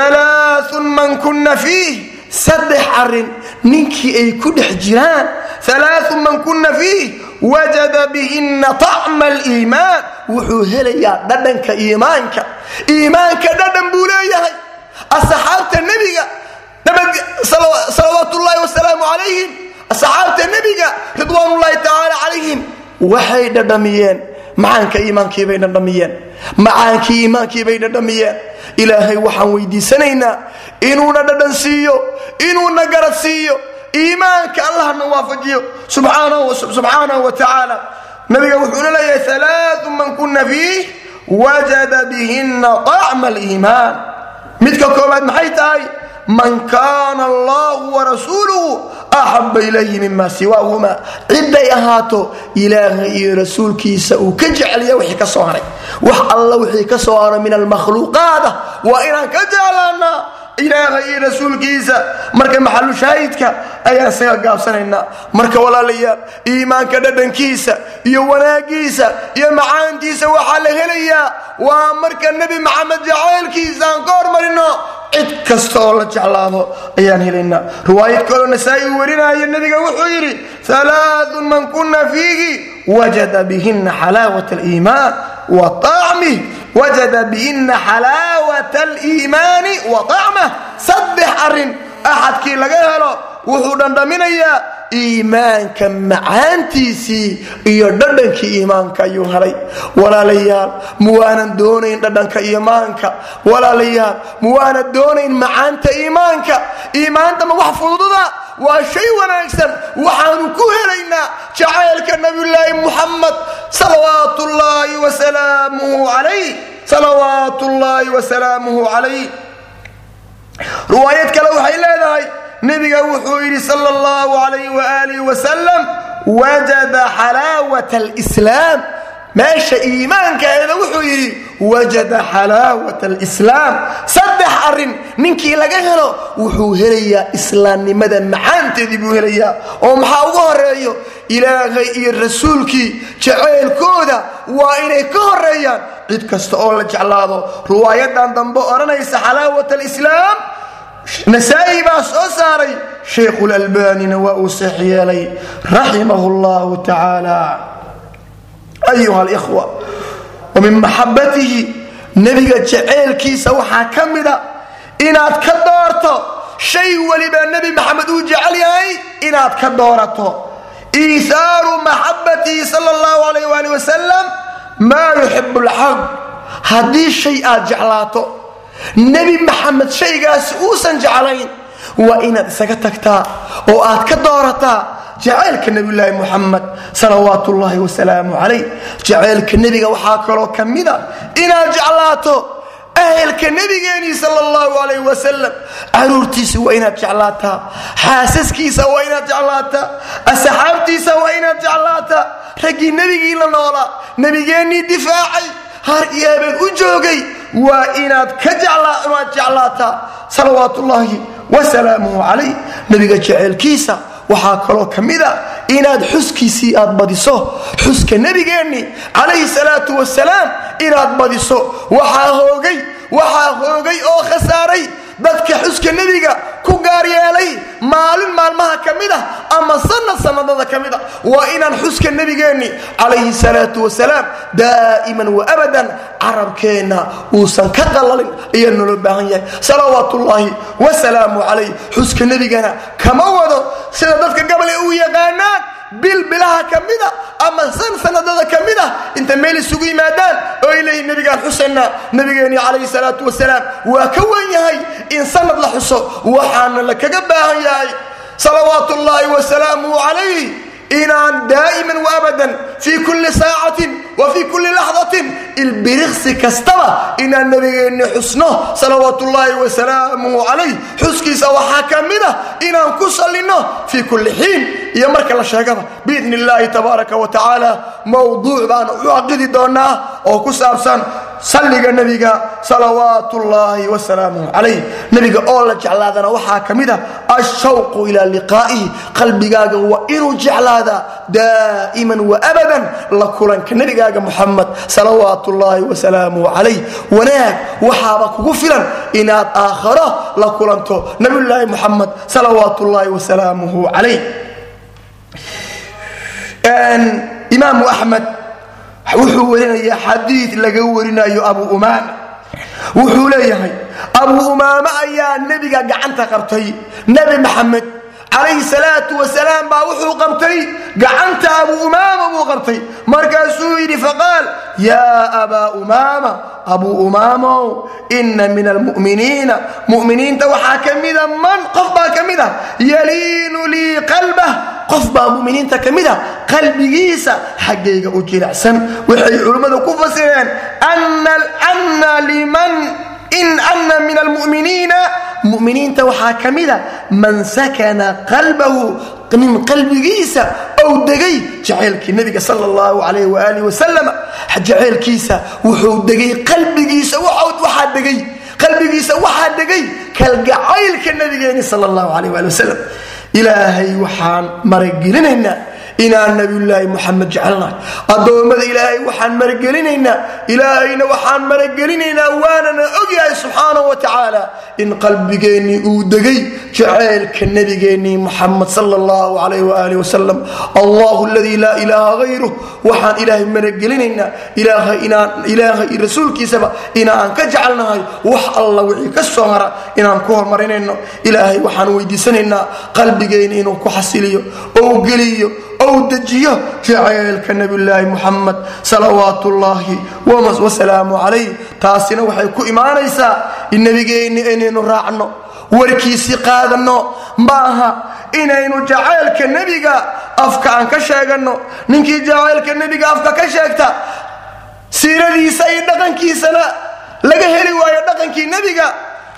alaaun man kunna fiih. Saddex arrin ninkii ay ku dhex jiraan alaaun man kunna fiih wajada bihinna tacma aliimaan wuxuu helayaa dhadhanka iimaanka. Iimaanka dhadhan buu leeyahay. Asxaabta nebiga salawaatullaahi wasalaamu calayhim asxaabta nebiga ridwaanullaahi tacaala calayhim waxay dhadhamiyeen. Macaanka iimaankiibay dhadhamiyeen. Macaankii iimaankiibay dhadhamiyeen. Ilaahay waxaan weydiisanaynaa inuuna dhadhan siiyo inuuna garad siiyo iimaanka allahna waafajiyo. Subxaanahu wa tacaala nabiga wuxuuna leeyahay alaau man kuna fiih wajada bihinna طacma aliimaan midka koobaad maxay tahay? Man kaana allahu warasuuluhu axaba ilayhi mima siwaahuma. Ciday ahaato ilaahay iyo rasuulkiisa uu ka jeceliya wixii ka soo haray. Wax alla wixii ka soo haro min almakhluuqaada. Waa inaan ka jeclaanaa ilaahay iyo rasuulkiisa. Marka maxalu shaahidka ayaan isaga gaabsanaynaa marka walaalayaal iimaanka dhadhankiisa iyo wanaagiisa iyo macaantiisa waxaa la helayaa. Waa marka nebi maxamed jacaylkiisa aan ka hormarino cid kasta oo la jeclaado ayaan helaynaa riwaayad kaloo nasaa-i warinaayo nebiga wuxuu yidhi alaaun man kuna fiihi wajada bihina xalaawat aliimaan wa acmih wajada bihina xalaawat aliimaani wa acmah saddex arrin axadkii laga helo wuxuu dhandhaminayaa iimaanka macaantiisii iyo dhadhankii iimaanka ayuu helay walaalayaal muwaanan doonayn dhadhanka iimaanka. Walaalayaal muwaanan doonayn macaanta iimaanka. Iimaantama wax fudududa? Waa shay wanaagsan. Waxaanu ku helaynaa jacaylka nabiyulaahi muxamed salawaat ullaahi wasalaamuhu calayh salawaat ullaahi wasalaamuhu calayh riwaayad kale waxay leedahay nebiga wuxuu yidhi sal اllahu alayh waalih wasalam wajada xalaawat alslaam meesha iimaankaeeda wuxuu yidhi wajada xalaawat alslaam saddex arrin ninkii laga helo wuxuu helayaa islaamnimada macaanteedii buu helayaa. Oo maxaa uga horeeyo ilaahay iyo rasuulkii jaceylkooda waa inay ka horeeyaan cid kasta oo la jeclaado riwaayadan dambe odhanaysa xalaawat alislaam nasaa-i baa soo saaray shaykhulalbanina waa uu seex yeelay raximahu llahu tacaala ayuha alikhwa wa min maxabatihi nebiga jaceylkiisa waxaa ka mida inaad ka doorto shay weliba nebi maxamed uu jecel yahay inaad ka doorato. Iithaaru maxabatihi sal allahu alayh waali wasalam maa yuxibu lxaq haddii shay aad jeclaato nebi maxamed shaygaasi uusan jeclayn. Waa inaad isaga tagtaa oo aad ka doorataa jacaylka nebiyulaahi muxamed salawaat ullaahi wasalaamu calayh. Jacaylka nebiga waxaa kaloo ka mida inaad jeclaato ahelka nebigeenii sal allahu alayh wasalam caruurtiisa waa inaad jeclaataa xaasaskiisa waa inaad jeclaataa asxaabtiisa waa inaad jeclaataa. Raggii nebigii la noolaa nebigeennii difaacay har iyo u joogay waa inaad ka jeclaataa salawaat ullaahi wasalaamuhu calayh. Nebiga jeceelkiisa waxaa kaloo ka mida inaad xuskiisii aad badiso xuska nebigeenni calayhi salaatu wasalaam inaad badiso. Waxaa hoogay waxaa hoogay oo khasaaray dadka xuska nebiga ku gaar yeelay maalin maalmaha ka mid ah ama sanad sanadada ka mid a waa inaan xuska nebigeenni calayhi salaatu wasalaam daa'iman wa abadan carabkeenna uusan ka qallalin ayaa nolo baahan yahay. Salawaatullaahi wasalaamu calayh xuska nebigana kama wado sida dadka gabale u yaqaanaan bil bilaha ka mida ama san sanadada ka ah inta meel isugu yimaadaan oo ay leeyihiin nebigaan xusaynaa nebigeenni calayhi salaatu wasalaam waa ka wan yahay in sanad la xuso waxaana la kaga baahan yahay salawaat ullaahi wasalaamuhu calayh inaan daa'iman wa abadan fii kulli saacatin wa fii kulli laxdatin ilbiriqsi kastaba inaan nebigeenni xusno salawaat ullaahi wasalaamuhu calayh xuskiisa waxaa ka mid ah inaan ku sallinno fii kulli xiin. Iyo marka la sheegaba biidni illaahi tabaaraka wa tacaala mowduuc baan u caqidi doonaa oo ku saabsan salliga nebiga salawaat ullaahi wasalaamuhu calayh nebiga oo la jeclaadana waxaa ka mid a ashawqu ilaa liqaa'ihi. Qalbigaaga waa inuu jeclaadaa daa'iman wa abadan la kulanka nebigaaga muxamed salawaat ullaahi wasalaamuhu calayh wanaag waxaaba kugu filan inaad aakharo la kulanto nebiyulaahi muxamed salawaat ullaahi wasalaamuhu calayh imaamu axmed wuxuu warinayaa xadiid laga warinayo abu umaama. Wuxuu leeyahay abu umaame ayaa nebiga gacanta qabtay nebi maxamed calayhi salaatu wasalaam baa wuxuu qabtay gacanta abu umaama buu qabtay. Markaasuu yidhi faqaal yaa abaa umaama abuu umaamow inna min almu'miniina mu'miniinta waxaa ka mida man qof baa ka mid ah. Yaliinu lii qalbah. Qof baa muminiinta ka mid a qalbigiisa xaggayga u jilicsan. Waxay culimmadu ku fasireen na liman in ana min almu'miniina muminiinta waxaa ka mida man sakana qalbahu nin qalbigiisa ou degay jaceylkii nabiga sal allahu alayh waalih wasalam jaceylkiisa wuxuu degay qalbigiisa waxaa degay qalbigiisa waxaa degay kalgacaylka nabigeeni sal allahu alayh waali wasalam ilaahay waxaan maragelinaynaa inaan nabiyulaahi muxamed jecelnahay addoommada ilaahay waxaan maragelinaynaa ilaahayna waxaan maragelinaynaa waanana ogyahay subxaana wa tacaala in qalbigeennii uu degay jaceylka nabigeennii muxamed sal allahu alayh waalih wasalam allahu aladii laa ilaaha hayruh waxaan ilaahay maragelinaynaa ilaahay rasuulkiisaba inaan ka jecelnahay wax alla wixii ka soo hara inaan ku horumarinayno ilaahay waxaan weydiisanaynaa qalbigeenna inuu ku xasiliyo ou geliyo ou dejiyo jaceylka nabiyulaahi muxamed salawaat ullaahi wasalaamu calayh taasina waxay ku imaanaysaa in nabigeenni inaynu raacno warkiisii qaadanno. Maaha inaynu jacaylka nebiga afka aan ka sheeganno. Ninkii jacaylka nebiga afka ka sheegta siiradiisa iyo dhaqankiisana laga heli waayo dhaqankii nebiga.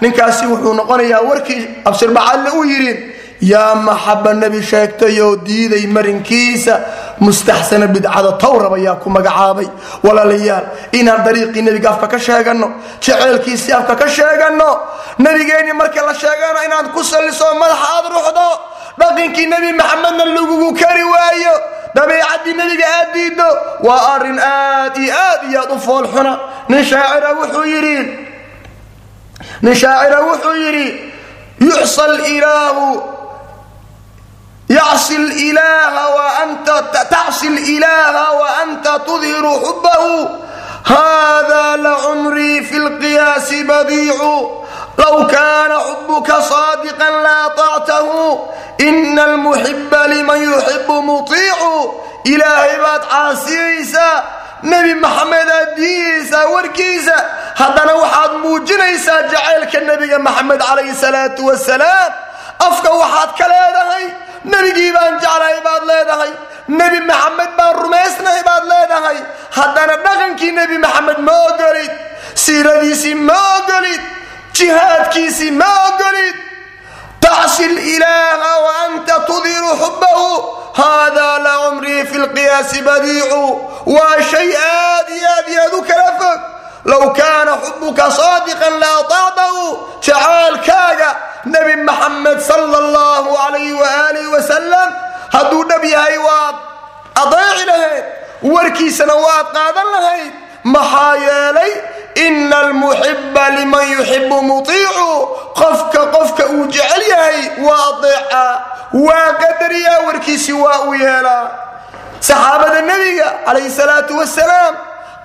Ninkaasi wuxuu noqonayaa warkii abshirbacadle u yidhi yaa maxaba nebi sheegtayoo diiday marinkiisa mustaxsana bidcada towrab ayaa ku magacaabay. Walaalayaal inaan dariiqii nebiga afka ka sheeganno jaceylkiisii afka ka sheeganno nebigeenni marka la sheegana inaad ku salliso madaxa aad ruxdo dhaqankii nebi maxamedna lagugu kari waayo dabiicaddii nebiga aad diiddo waa arrin aad iyo aad iyo aad u foolxuna nin shaacira wuxuu yidhi nin shaacira wuxuu yidhi yuxsa ilaahu yacsi ilaaha waanta tudhiru xubbahu hada lacumrii fi lqiyaasi badiicu low kaana xubuka saadiqan laatactahu ina almuxiba liman yuxibu mutiicu ilaahay baad caasiyaysaa nebi maxamed aad diidaysaa warkiisa haddana waxaad muujinaysaa jacaylka nebiga maxamed calayhi salaatu wasalaam afka waxaad ka leedahay nebigii baan jeclahay baad leedahay. Nebi maxamed baan rumaysnahay baad leedahay. Haddana dhaqankii nebi maxamed ma ogolid. Siiradiisii ma ogolid. Jihaadkiisii ma ogolid. Tacsi ilaaha wa anta tudiru xubbahu. Hada la fi lqiyaasi badiicu. Waa shay aad iyo aad iyo aad u kala fog low kaana xubuka saadiqan la atactahu jacaalkaaga nebi maxamed sala allahu alayh waaalih wasalam hadduu dhab yahay waad adeeci lahayd warkiisana waad qaadan lahayd maxaa yeelay ina almuxiba liman yuxibu mutiicu qofka qofka uu jecel yahay waa adeecaa waa qadariyaa warkiisii waa u yeelaa saxaabada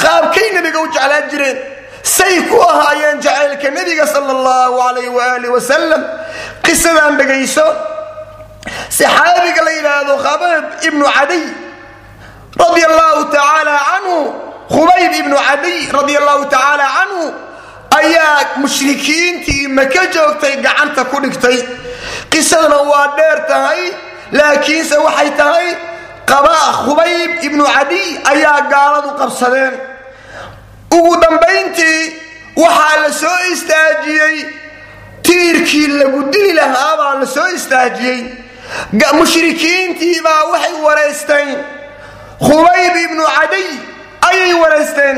qaabkay nebiga u jeclaan jireen. Say ku ahaayeen jacaylka nebiga sala allahu alayh waaalih wasalam qisadaan dhegayso saxaabiga la yidhaahdo khabaab ibnu cadiy radi allahu tacaala canhu khubayb ibnu cadiy radi allahu tacaala canhu ayaa mushrikiintii maka joogtay gacanta ku dhigtay. Qisaduna waa dheer tahay laakiinse waxay tahay khubayb ibnu cadiy ayaa gaaladu qabsadeen. Ugu dambayntii waxaa la soo istaajiyey tiirkii lagu dili lahaa baa la soo istaajiyey. Mushrikiintii baa waxay waraysteen khubayb ibnu cadiy ayay waraysteen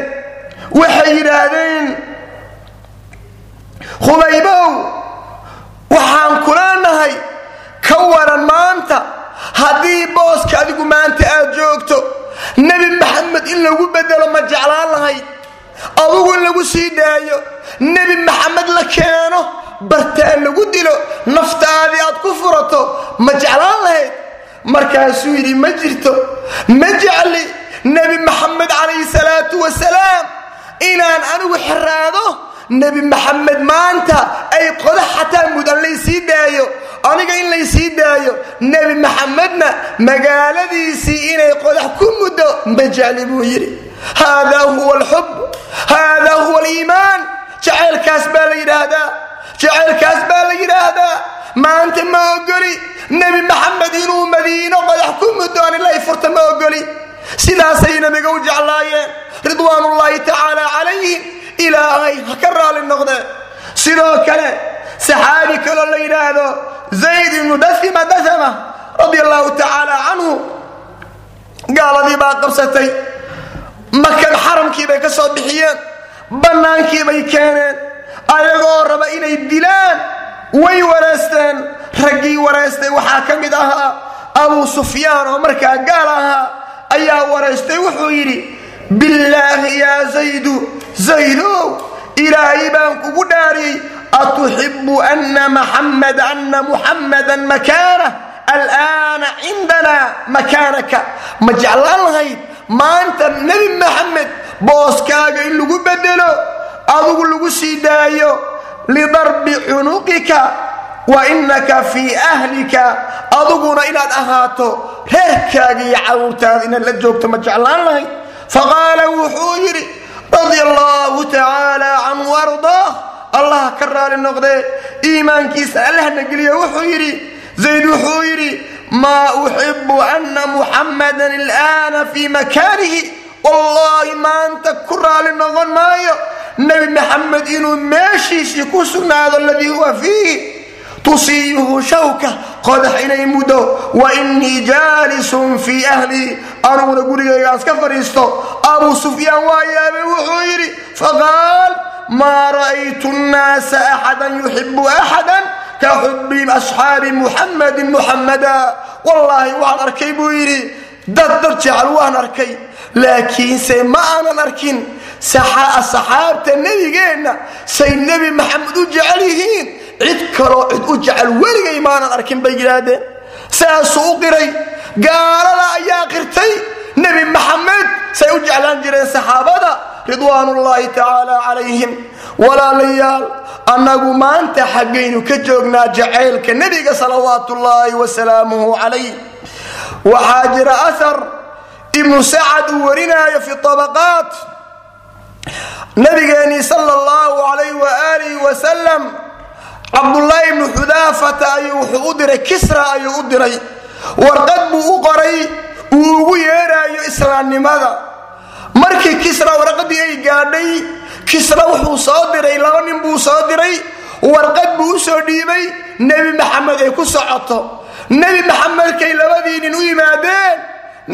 waxay yidhaahdeen khubaybow waxaan kula nahay ka waran maanta haddii booska adigu maanta aad joogto nebi maxamed in lagu bedelo ma jeclaan lahayd. Adugu in lagu sii daayo nebi maxamed la keeno bartaa lagu dilo naftaadii aad ku furato ma jeclaan lahayd? Markaasuu yidhi ma jirto ma jecli nebi maxamed calayhi salaatu wasalaam inaan anigu xiraado nebi maxamed maanta ay qodax xataa mudan laysii daayo aniga in laysii daayo nebi maxamedna magaaladiisii inay qodax ku muddo ma jecli buu yidhi. Haadaa huwa alxub haadaa huwa aliimaan. Jacaylkaas baa la yidhaahdaa. Jacaylkaas baa la yidhaahdaa. Maanta ma ogoli nebi maxamed inuu madiino qodax ku muddo anilay furta ma ogoli. Sidaasay nabiga u jeclaayeen. Ridwaanullaahi tacaala calayhim. Ilaahay ha ka raali noqdeen sidoo kale saxaabi kaloo la yidhaahdo zayd ibnu dasima dasama radia allahu tacaala canhu gaaladii baa qabsatay. Makan xaramkii bay ka soo bixiyeen. Bannaankii bay keeneen. Ayagoo raba inay dilaan way wareysteen raggii wareystay waxaa ka mid ahaa abuu sufyaan oo markaa gaal ahaa ayaa wareystay wuxuu yidhi billaahi yaa zaydu zaydow ilaahay baan kugu dhaariyey atuxibu ana maxamed ana muxammadan makaanah alaana cindana makaanaka ma jeclaan lahayd maanta nebi maxamed booskaaga in lagu bedelo adugu lagu sii daayo lidarbi cunuqika wa inaka fii ahlika aduguna inaad ahaato reerkaaga iyo carruurtaada inaad la joogto ma jeclaan lahayd faqaala wuxuu yidhi radia allahu tacaala canhu ardaah allah ka raali noqdee iimaankiisa allahna geliya wuxuu yidhi zayd wuxuu yidhi maa uxibu ana muxammadan ilaana fii makaanihi. Wallaahi maanta ku raali noqon maayo nebi maxamed inuu meeshiisii ku sugnaado aladii huwa fiihi. Tusiibuhu shawka qodax inay muddo wa innii jaalisun fii ahlii aniguna gurigaygaas ka fadhiisto abuu sufyaan waa yaabay wuxuu yidhi faqaal maa ra'aytu nnaasa axadan yuxibu axadan ka xubi asxaabi muxammadin muxammada wallaahi waan arkay buu yidhi dad dad jecel waan arkay laakiinse ma aanan arkin saxaabta nebigeenna say nebi maxamed u jecel yihiin cid kaloo cid u jecel weligay maanan arkin bay yidhaahdeen saasuu u qiray gaalada ayaa qirtay nebi maxamed say u jeclaan jireen saxaabada ridwaanullaahi tacaala calayhim walaalayaal annagu maanta xaggaynu ka joognaa jacaylka nebiga salawaatuullaahi wasalaamuhu calayh. Waxaa jira ahar ibnu sacad uu warinaayo fi tabaqaat. Nabigeenii sala allahu calayh waaalih wasalam cabdullaahi ibnu xudaafata ayuu wuxuu u diray kisra ayuu u diray. Warqad buu u qoray uu ugu yeeraayo islaamnimada. Markii kisra warqadii ay gaadhay kisra wuxuu soo diray laba nin buu soo diray warqad buu u soo dhiibay nebi maxamed ay ku socoto. Nebi maxamedkay labadii nin u yimaadeen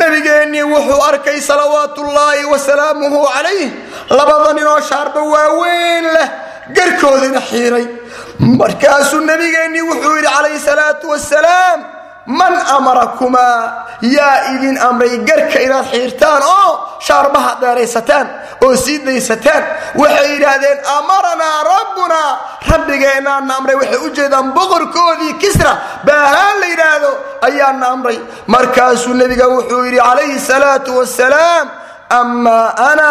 nabigeennii wuxuu arkay salawaatullaahi wasalaamuhu calayh labada ninoo shaarba waaweyn leh garkoodina xiiray. Markaasuu nabigeennii wuxuu yidhi calayhi salaatu wasalaam man amarakumaa yaa idin amray garka inaad xiirtaan oo shaarbaha dheeraysataan oo sii daysataan waxay yidhaahdeen amaranaa rabbunaa rabbigeennaana amray waxay u jeedaan boqorkoodii kisra. Baahaan la yidhaahdo ayaana amray. Markaasuu nebiga wuxuu yidhi calayhi salaatu wasalaam amaa ana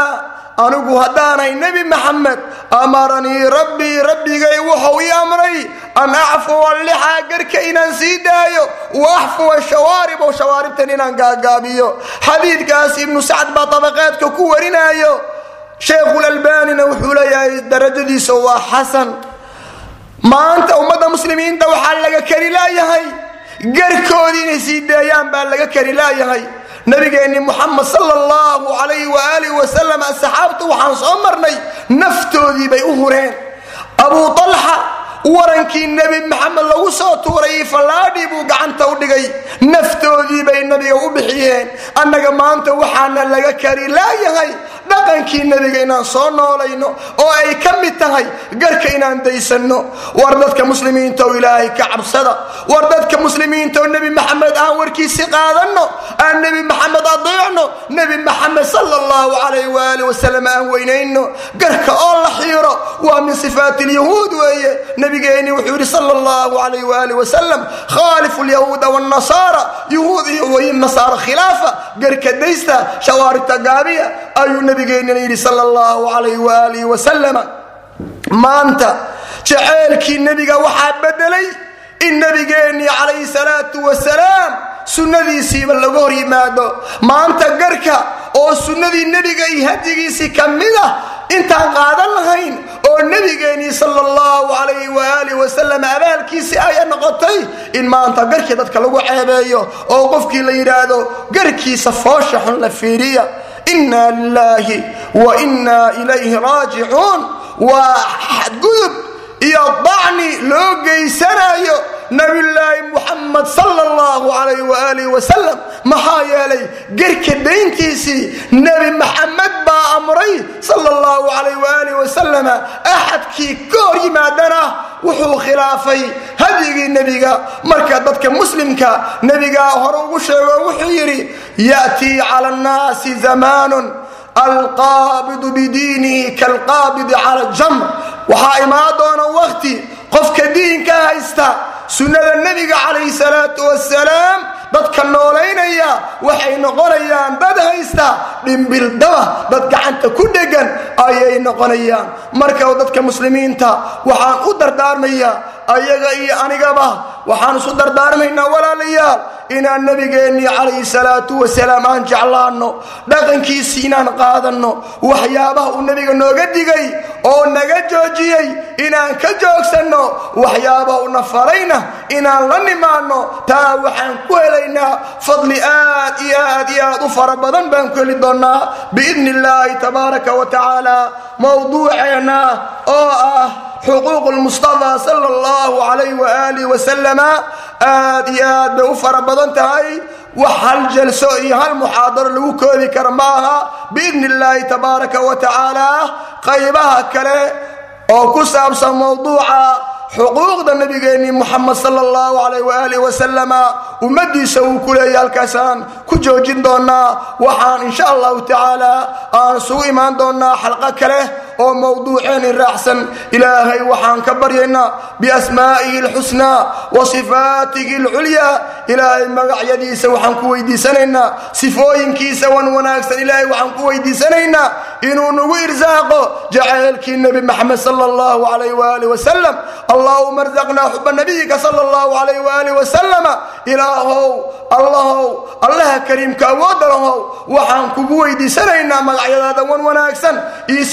anigu haddaanay nebi maxamed amaranii rabbii rabbigay wuxuu ii amray an acfuwa lixaa garka inaan sii daayo wa axfuwa shawaarib oo shawaaribtan inaan gaagaabiyo. Xadiidkaas ibnu sacd baa tabaqaadka ku warinaayo. Sheekhulalbaanina wuxuu leeyahay darajadiisa waa xasan. Maanta ummadda muslimiinta waxaa laga kari laayahay garkoodii inay sii daayaan baa laga kari laayahay nabigeenni muxamed sala allahu calayh waaalih wasalam asxaabtu waxaan soo marnay naftoodii bay u hureen. Abuu talxa warankii nebi maxamed lagu soo tuuray fallaadhii buu gacanta u dhigay. Naftoodii bay nabiga u bixiyeen. Annaga maanta waxaana laga kari laayahay dhaqankii nebiga inaan soo noolayno oo ay ka mid tahay garka inaan daysanno. War dadka muslimiinta oo ilaahay ka cabsada. War dadka muslimiinta oo nebi maxamed aan warkiisi qaadanno aan nebi maxamed adeecno nebi maxamed sala allahu calayh waali wasalam aan weynayno. Garka oo la xiiro waa min sifaati lyahuud weeye nabigeeni wuxuu yidhi sala allahu calayh waali wasalam khaalifu lyahuuda wanasaara yahuud iyo wayin nasaara khilaafa garka daysta shawaaribta gaabiya. Ayuu nabigeenina yidhi sala allahu calayh waalihi wasalama maanta jaceylkii nebiga waxaa bedelay in nabigeennii calayhi salaatu wasalaam sunnadiisiiba laga hor yimaado. Maanta garka oo sunnadii nebiga iyo hadigiisii ka mid ah intaan qaadan lahayn oo nebigeennii sala allahu calayh waaalih wasalam abaalkiisii aya noqotay in maanta garkii dadka lagu ceebeeyo oo qofkii la yidhaahdo garkiisa foosha xun la fiiriya. Inna lilaahi wa innaa ilayhi raajicuun. Waa xadgudub iyo dacni loo geysanayo nabiyulaahi muxamed sala allahu calayh waaalih wasalam maxaa yeelay gerka dayntiisii nebi maxamed baa amray sala allahu calayh waaalih wasalama axadkii ka hor yimaadana wuxuu khilaafay hadyigii nebiga. Marka dadka muslimka nebigaa hore ugu sheego wuxuu yidhi ya'tii cala annaasi zamaanun alqaabidu bidiinihi kalqaabidi cala jamr waxaa imaan doona wakti qofka diinka haysta sunnada nebiga calayhi salaatu wasalaam dadka noolaynaya waxay noqonayaan dad haysta dhimbildaba dad gacanta ku dhegan ayay noqonayaan marka dadka muslimiinta waxaan u dardaarmayaa ayaga iyo anigaba waxaan isu dardaarmaynaa walaalayaal inaan nabigeennii calayhi salaatu wasalaam aan jeclaanno dhaqankiisii inaan qaadanno waxyaabaha uu nebiga nooga digay oo naga joojiyey inaan ka joogsanno waxyaabaha uuna farayna inaan la nimaanno taa waxaan ku helaynaa fadli aad iyo aad iyo aad u fara badan baan ku heli doonnaa biidni illaahi tabaaraka wa tacaala mowduuceenna oo ah xuquuq lmustafaa sala allahu calayh waaalih wasalama aad iyo aad bay u fara badan tahay. Wax hal jalso iyo hal muxaadaro lagu koobi kara ma aha biidni illaahi tabaaraka wa tacaala qaybaha kale oo ku saabsan mowduuca xuquuqda nabigeennii muxamed sala allahu calayh waaalih wasalama ummaddiisa uu ku leeya halkaasaan ku joojin doonnaa. Waxaan insha allahu tacaala aan isugu imaan doonnaa xalqo kale oo mowduuceeni raacsan. Ilaahay waxaan ka baryaynaa biasmaa'ihi alxusnaa wa sifaatihi alculyaa. Ilaahay magacyadiisa waxaan ku weydiisanaynaa sifooyinkiisa wan wanaagsan. Ilaahay waxaan ku weydiisanaynaa inuu nagu irsaaqo jacaylkii nebi maxamed sala allahu calayh waaalih wasalam allahuma arzaqnaa xuba nabiyika sala allahu calayh waaalih wasalama ilaahow allahow allaha kariimka awoodda lahow waxaan kugu weydiisanaynaa magacyadaada wan wanaagsan. Iyo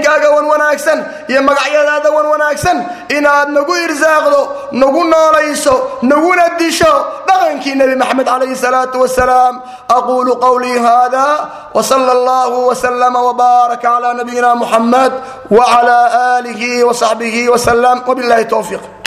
sifooyinkaaga wan wanaagsan iyo magacyadaada wan wanaagsan inaad nagu irsaaqdo nagu noolayso naguna disho dhaqankii nebi maxamed calayhi salaatu wasalaam. Aquulu qawlii hada wsala allahu wslama wbaaraka cala nabiyina muxamed wcla aalihi wsaxbihi wslam wbillahi towfiiq